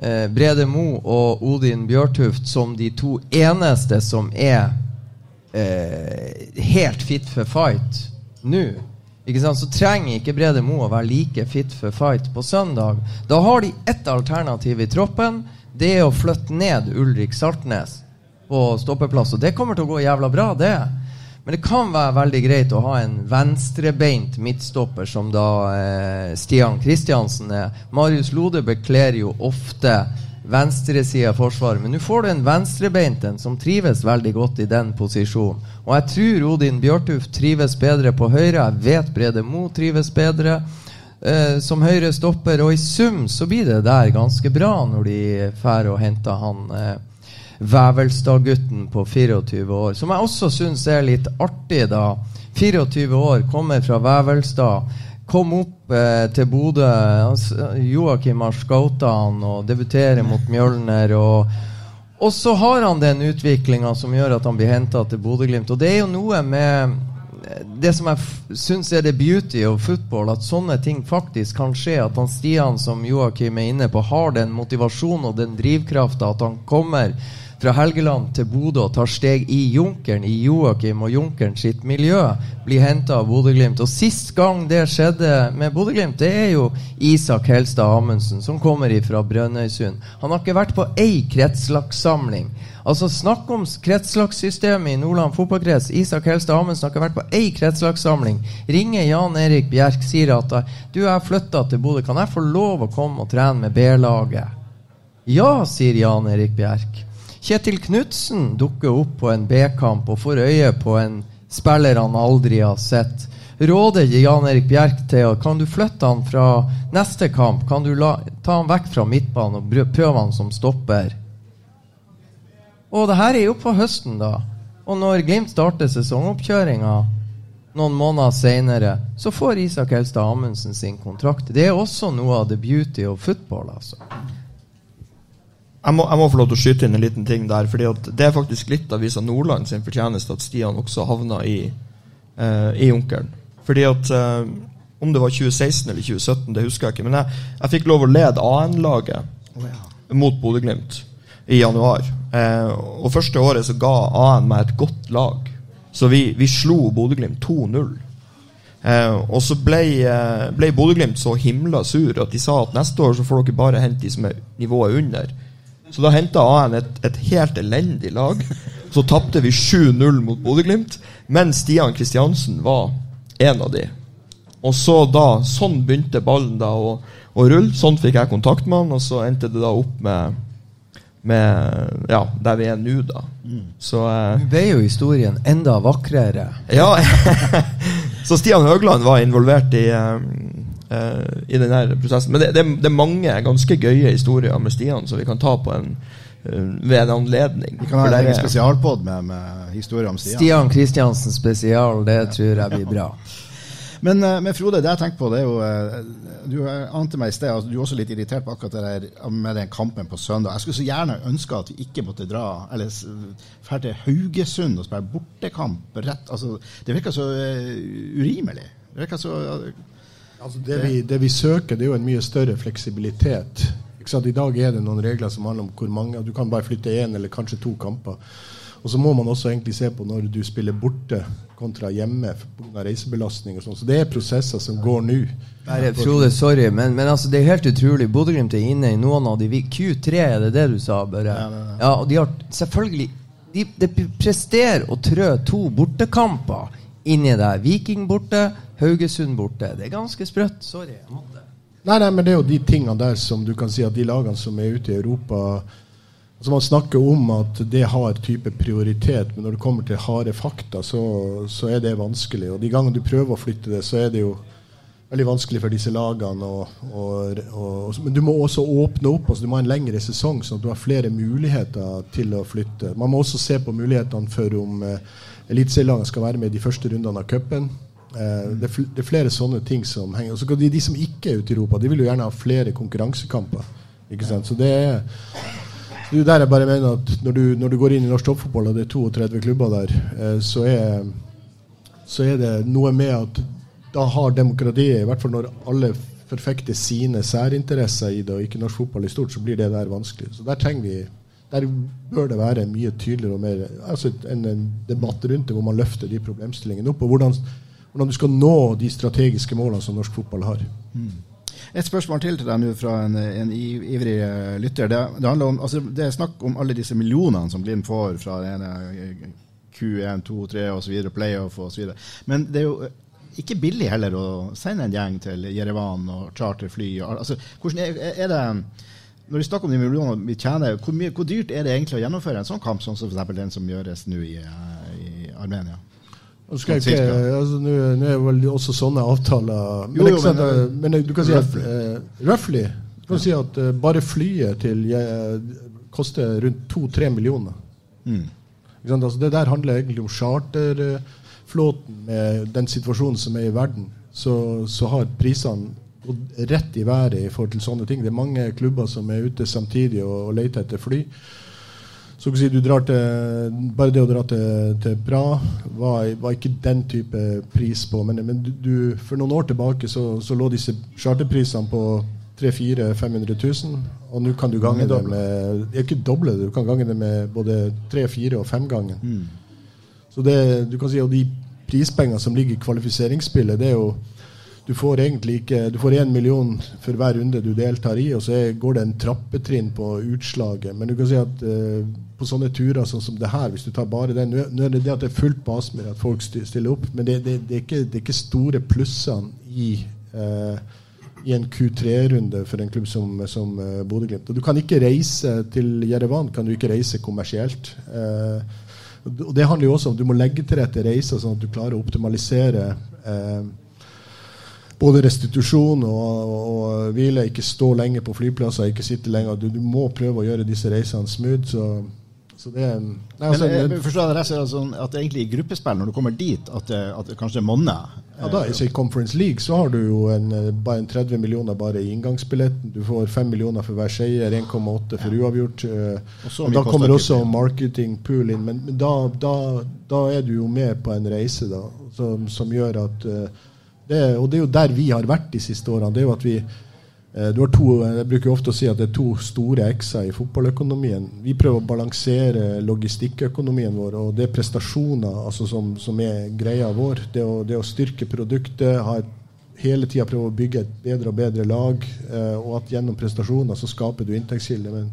[SPEAKER 6] eh, Brede Mo og Odin Bjørtuft som de to eneste som er eh, helt fit for fight nå, ikke sant, så trenger ikke Brede Mo å være like fit for fight på søndag. Da har de ett alternativ i troppen. Det er å flytte ned Ulrik Saltnes på stoppeplass. Og det kommer til å gå jævla bra, det. Men det kan være veldig greit å ha en venstrebeint midtstopper, som da eh, Stian Kristiansen er. Marius Lode bekler jo ofte venstresida av Forsvaret. Men nå får du en venstrebeint en som trives veldig godt i den posisjonen. Og jeg tror Odin Bjørtuf trives bedre på høyre. Jeg vet Brede Mo trives bedre eh, som høyre stopper. Og i sum så blir det der ganske bra når de drar og henter han eh, Vævelstad-gutten på 24 år. Som jeg også syns er litt artig, da. 24 år, kommer fra Vevelstad. Kom opp eh, til Bodø. Joakim har scouta han og debuterer mot Mjølner. Og, og så har han den utviklinga som gjør at han blir henta til Bodø-Glimt. Og det er jo noe med det som jeg syns er det beauty of football, at sånne ting faktisk kan skje. At han Stian, som Joakim er inne på, har den motivasjonen og den drivkrafta. At han kommer fra Helgeland til Bodø og tar steg i Junkeren, i Joakim og Junkeren sitt miljø, blir henta av Bodø-Glimt. Og sist gang det skjedde med Bodø-Glimt, det er jo Isak Helstad Amundsen, som kommer fra Brønnøysund. Han har ikke vært på ei kretslagssamling. Altså Snakk om kretslagssystemet i Nordland fotballkrets. Isak Helstad Amundsen har ikke vært på ei kretslagssamling. Ringer Jan Erik Bjerk, sier at du, jeg flytta til Bodø, kan jeg få lov å komme og trene med B-laget? Ja, sier Jan Erik Bjerk. Kjetil Knutsen dukker opp på en B-kamp og får øye på en spiller han aldri har sett. Råder Jan Erik Bjerk til kan du flytte han fra neste kamp? Kan du la, ta han vekk fra midtbanen og prøve han som stopper? Og det her er jo på høsten, da. Og når Glimt starter sesongoppkjøringa noen måneder seinere, så får Isak Elstad Amundsen sin kontrakt. Det er også noe av the beauty of football, altså.
[SPEAKER 5] Jeg må, jeg må, få lov til å skyte inn en liten ting der. fordi Det er faktisk litt av Visa Nordland sin fortjeneste at Stian også havna i, uh, i Junkeren. Fordi at uh, Om det var 2016 eller 2017, det husker jeg ikke. Men jeg, jeg fikk lov å lede AN-laget oh, ja. mot Bodø-Glimt i januar. Uh, og første året så ga AN meg et godt lag. Så vi, vi slo Bodø-Glimt 2-0. og så ble, ble Bodø-Glimt så himla sur at de sa at neste år så får dere bare hente de som er nivået under. Så da henta AN et, et, helt elendig lag. Så tapte vi 7-0 mot Bodø-Glimt, men Stian Kristiansen var en av de. Og så da, Sånn begynte ballen da å, å rulle. Sånn fikk jeg kontakt med han, og så endte det da opp med med ja, der vi er nå, da.
[SPEAKER 6] Mm. Så eh, ble jo historien enda vakrere.
[SPEAKER 5] Ja. så Stian Høgland var involvert i eh, uh, i denne prosessen. Men det, det, det, er mange ganske gøye historier med Stian som vi kan ta på en uh, ved en anledning.
[SPEAKER 2] Vi kan ha en egen spesialpod med, med historier om Stian.
[SPEAKER 6] Stian Kristiansen spesial, det tror jeg blir bra.
[SPEAKER 2] Men, uh, men, Frode, det jeg tenker på, det er jo Du ante meg i sted, altså, du er også litt irritert på akkurat det der med den kampen på søndag. Jeg skulle så gjerne ønske at vi ikke måtte dra eller dra til Haugesund og spille bortekamp rett altså, Det virker så urimelig. Det virker så
[SPEAKER 3] Altså det, vi, det, vi, søker, det er jo en mye større fleksibilitet. I dag er det noen regler som handler om hvor mange Du kan bare flytte én eller kanskje to kamper. Og så må man også egentlig se på når du spiller borte kontra hjemme pga. reisebelastning. og sånn. Så det er prosesser som går nå.
[SPEAKER 6] Frode, sorry, men, men altså, det er helt utrolig. Bodø-Glimt er inne i noen av de Q3, er det det du sa? Bare? Ja, nei, nei. ja og de har selvfølgelig de, de presterer å trø to bortekamper inni der. Viking borte, Haugesund borte. Det er ganske sprøtt. Sorry. jeg måtte.
[SPEAKER 3] Nei, nei, men det er jo de tingene der som du kan si at de lagene som er ute i Europa altså Man snakker om at det har type prioritet, men når det kommer til harde fakta, så, så er det vanskelig. Og de gangene du prøver å flytte det, så er det jo veldig vanskelig for disse lagene. Og, og, og, men du må også åpne opp. altså Du må ha en lengre sesong, sånn at du har flere muligheter til å flytte. Man må også se på mulighetene for om eh, eliteserielagene skal være med i de første rundene av cupen. Eh, det, det, er flere sånne ting som henger. Og så de, de som ikke er ute i Europa, de vil jo gjerne ha flere konkurransekamper. Ikke sant? Så det er det er der jeg bare mener at når du, når du går inn i norsk toppfotball, og det er 32 klubber der, eh, så, er, så er det noe med at da har demokratiet, i hvert fall når alle forfekter sine særinteresser i det, og ikke norsk fotball i stort, så blir det der vanskelig. Så der trenger vi der bør det være mye tydeligere og mer altså en, en debatt rundt det, hvor man løfter de problemstillingene opp. Og hvordan, hvordan du skal nå de strategiske målene som norsk fotball har.
[SPEAKER 2] Mm. Et spørsmål til til deg nå fra en, en ivrig uh, lytter. Det, det, handler om, altså, det er snakk om alle disse millionene som Glimt får fra ene Q1, 2, 3 osv., playoff osv. Men det er jo ikke billig heller å sende en gjeng til Jerevan og charterfly. Altså, hvordan er, er det når vi snakker om de millionene vi tjener, hvor, mye, hvor, dyrt er det egentlig å gjennomføre en sånn kamp som for den som gjøres nå i, i Armenia?
[SPEAKER 3] Ikke, altså, Nå er vel også sånne avtaler Men, jo, jo, men, uh, men du kan si at uh, roughly du kan si at uh, bare flyet til uh, koster rundt to-tre millioner. Mm. Altså, det der handler egentlig om charterflåten med den situasjonen som er i verden. Så, så har prisene gått rett i været i forhold til sånne ting. Det er mange klubber som er ute samtidig og, og leter etter fly. Så si, du drar til, Bare det å dra til, til Praha var, var, ikke den type pris på. Men, men du, du, for noen år tilbake så, så lå disse charterprisene på 300 000-500 000. Og nå kan du gange det med Ikke doble det, du kan gange det med både tre, fire og fem ganger. Mm. Så det, du kan si, og de prispengene som ligger i kvalifiseringsspillet, det er jo du får egentlig ikke Du får én million for hver runde du deltar i, og så går det en trappetrinn på utslaget. Men du kan si at uh, på sånne turer sånn som det her, hvis du tar bare den Nå er det det at det er fullt på Aspmyr, at folk stiller opp, men det, det, det, er, ikke, det er, ikke, store plussene i uh, i en Q3-runde for en klubb som, som uh, Bodø-Glimt. Du kan ikke reise til Jerevan kan du ikke reise kommersielt. Uh, og Det handler jo også om du må legge til rette reiser, sånn at du klarer å optimalisere uh, både restitusjon og, og, hvile. Ikke stå lenge på flyplasser, ikke sitte lenger. Du, du må prøve å gjøre disse reisene smooth. så så det, nei,
[SPEAKER 2] altså, Men jeg forstår det altså, at egentlig i gruppespill, når du kommer dit, at det, at det kanskje monner?
[SPEAKER 3] Ja, da, I Conference League så har du jo en, bare en 30 millioner bare i inngangsbilletten. Du får 5 millioner for hver seier, 1,8 for uavgjort. Eh, og, og Da kommer også marketing pool inn. Men, men da, da, da, er du jo med på en reise da, som, som gjør at uh, det, og det er jo der vi har vært de siste årene. det er jo at vi eh, du har to, Jeg bruker ofte å si at det er to store x-er i fotballøkonomien. Vi prøver å balansere logistikkøkonomien vår, og det er prestasjoner altså som, som, er greia vår. Det å, det å styrke produktet, et, hele tida prøve å bygge et bedre og bedre lag, eh, og at gjennom prestasjoner så skaper du inntektskilder. Men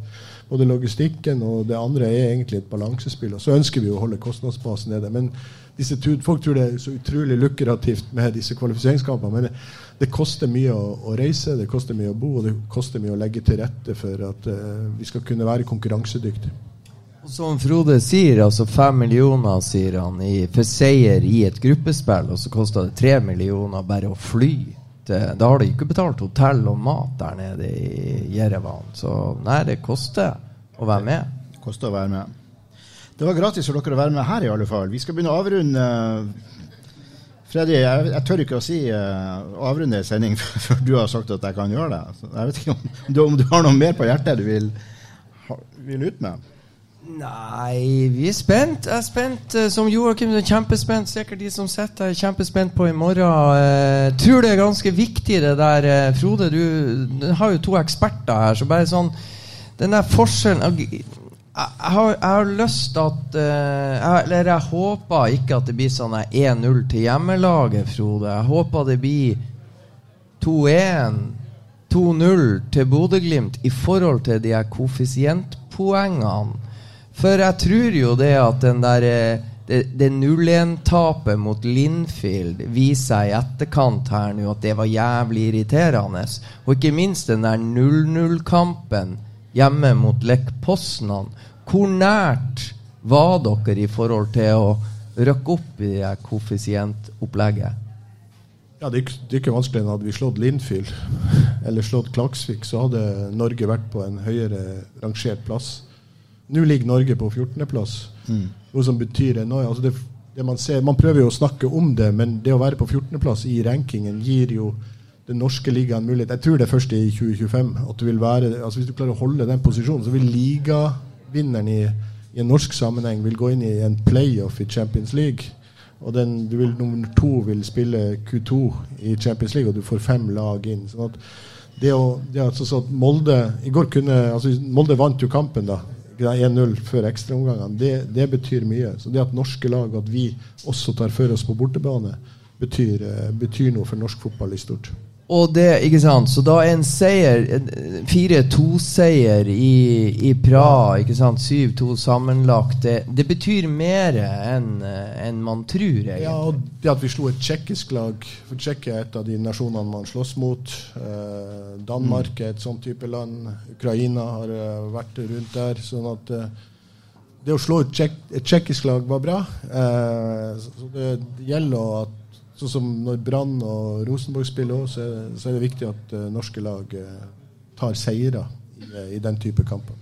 [SPEAKER 3] både logistikken og det andre er egentlig et balansespill. Og så ønsker vi å holde kostnadsbasen nede. men disse, folk tror det er så utrolig lukrativt med disse kvalifiseringskampene. Men det, det koster mye å, å, reise, det koster mye å bo, og det koster mye å legge til rette for at uh, vi skal kunne være konkurransedyktige.
[SPEAKER 6] Som Frode sier, altså fem millioner sier han, i, for seier i et gruppespill, og så koster det tre millioner bare å fly. Da har de ikke betalt hotell og mat der nede i Jerevan. Så nei, det koster å være med.
[SPEAKER 2] Det koster å være med. Det var gratis for dere å være med her, i alle fall. Vi skal begynne å avrunde. Freddy, jeg, jeg tør ikke å si uh, avrunde en sending før du har sagt at jeg kan gjøre det. Så jeg vet ikke om du, om du, har noe mer på hjertet du vil, vil ut med?
[SPEAKER 6] Nei, vi er spent. Jeg er spent. Eh, som Joakim er kjempespent. Sikkert de som sitter her, kjempespent på i morgen. Jeg eh, tror det er ganske viktig, det der. Frode, du, du har jo to eksperter her, så bare sånn Den der forskjellen jeg har, jeg har, lyst til at uh, Eller jeg håper ikke at det blir sånn 1-0 til hjemmelaget, Frode. Jeg håper det blir 2-1, 2-0 til Bodø-Glimt i forhold til de her koeffisientpoengene. For jeg tror jo det at den der eh, det, det 0-1-tapet mot Linfield viser seg i etterkant her nå at det var jævlig irriterende. Og ikke minst den der 0-0-kampen hjemme mot Lech Poznan. Hvor nært var dere i forhold til å røkke opp i det koeffisientopplegget?
[SPEAKER 3] Ja, det det er ikke vanskelig. Hadde vi slått Linfield eller slått Klaksvik, så hadde Norge vært på en høyere rangert plass. Nå ligger Norge på 14.-plass, mm. noe som betyr enormt. Altså det, det man, ser, man prøver jo å snakke om det, men det å være på 14.-plass i rankingen gir jo den norske ligaen mulighet Jeg tror det er først i 2025. at du vil være, altså Hvis du klarer å holde den posisjonen, så vil ligavinneren i, i en norsk sammenheng vil gå inn i en playoff i Champions League. Og den, du vil, nummer to vil spille Q2 i Champions League, og du får fem lag inn. sånn at det å, det altså, så at Molde i går kunne, altså Molde vant jo kampen da 1-0 før ekstraomgangene, det, det betyr mye. Så det at norske lag, at vi også tar for oss på bortebane, betyr, eh, betyr noe for norsk fotball i stort.
[SPEAKER 6] Og det, ikke sant, Så da en seier, en 4-2-seier i, i Praha, ikke sant, 7-2 sammenlagt, det, det, betyr mer enn en man tror, egentlig.
[SPEAKER 3] Ja, og det at vi slo et tsjekkisk lag For Tsjekkia er et av de nasjonene man slåss mot. Eh, Danmark er et sånn type land. Ukraina har uh, vært rundt der. sånn at uh, det å slå et tsjekkisk lag var bra. Eh, så det gjelder at Sånn som når Brann og Rosenborg spiller òg, så, så, er det viktig at uh, norske lag uh, tar seire i, uh, i, den type kamper.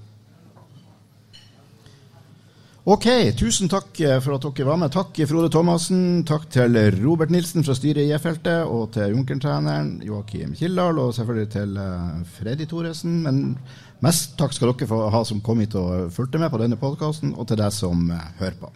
[SPEAKER 2] Ok, tusen takk for at dere var med. Takk Frode Thomassen. Takk til Robert Nilsen fra styret i E-feltet, og til Junkern-treneren Joakim Kildahl, og selvfølgelig til Freddy Thoresen. Men mest takk skal dere ha som kom hit og fulgte med på denne podkasten, og til deg som hører på.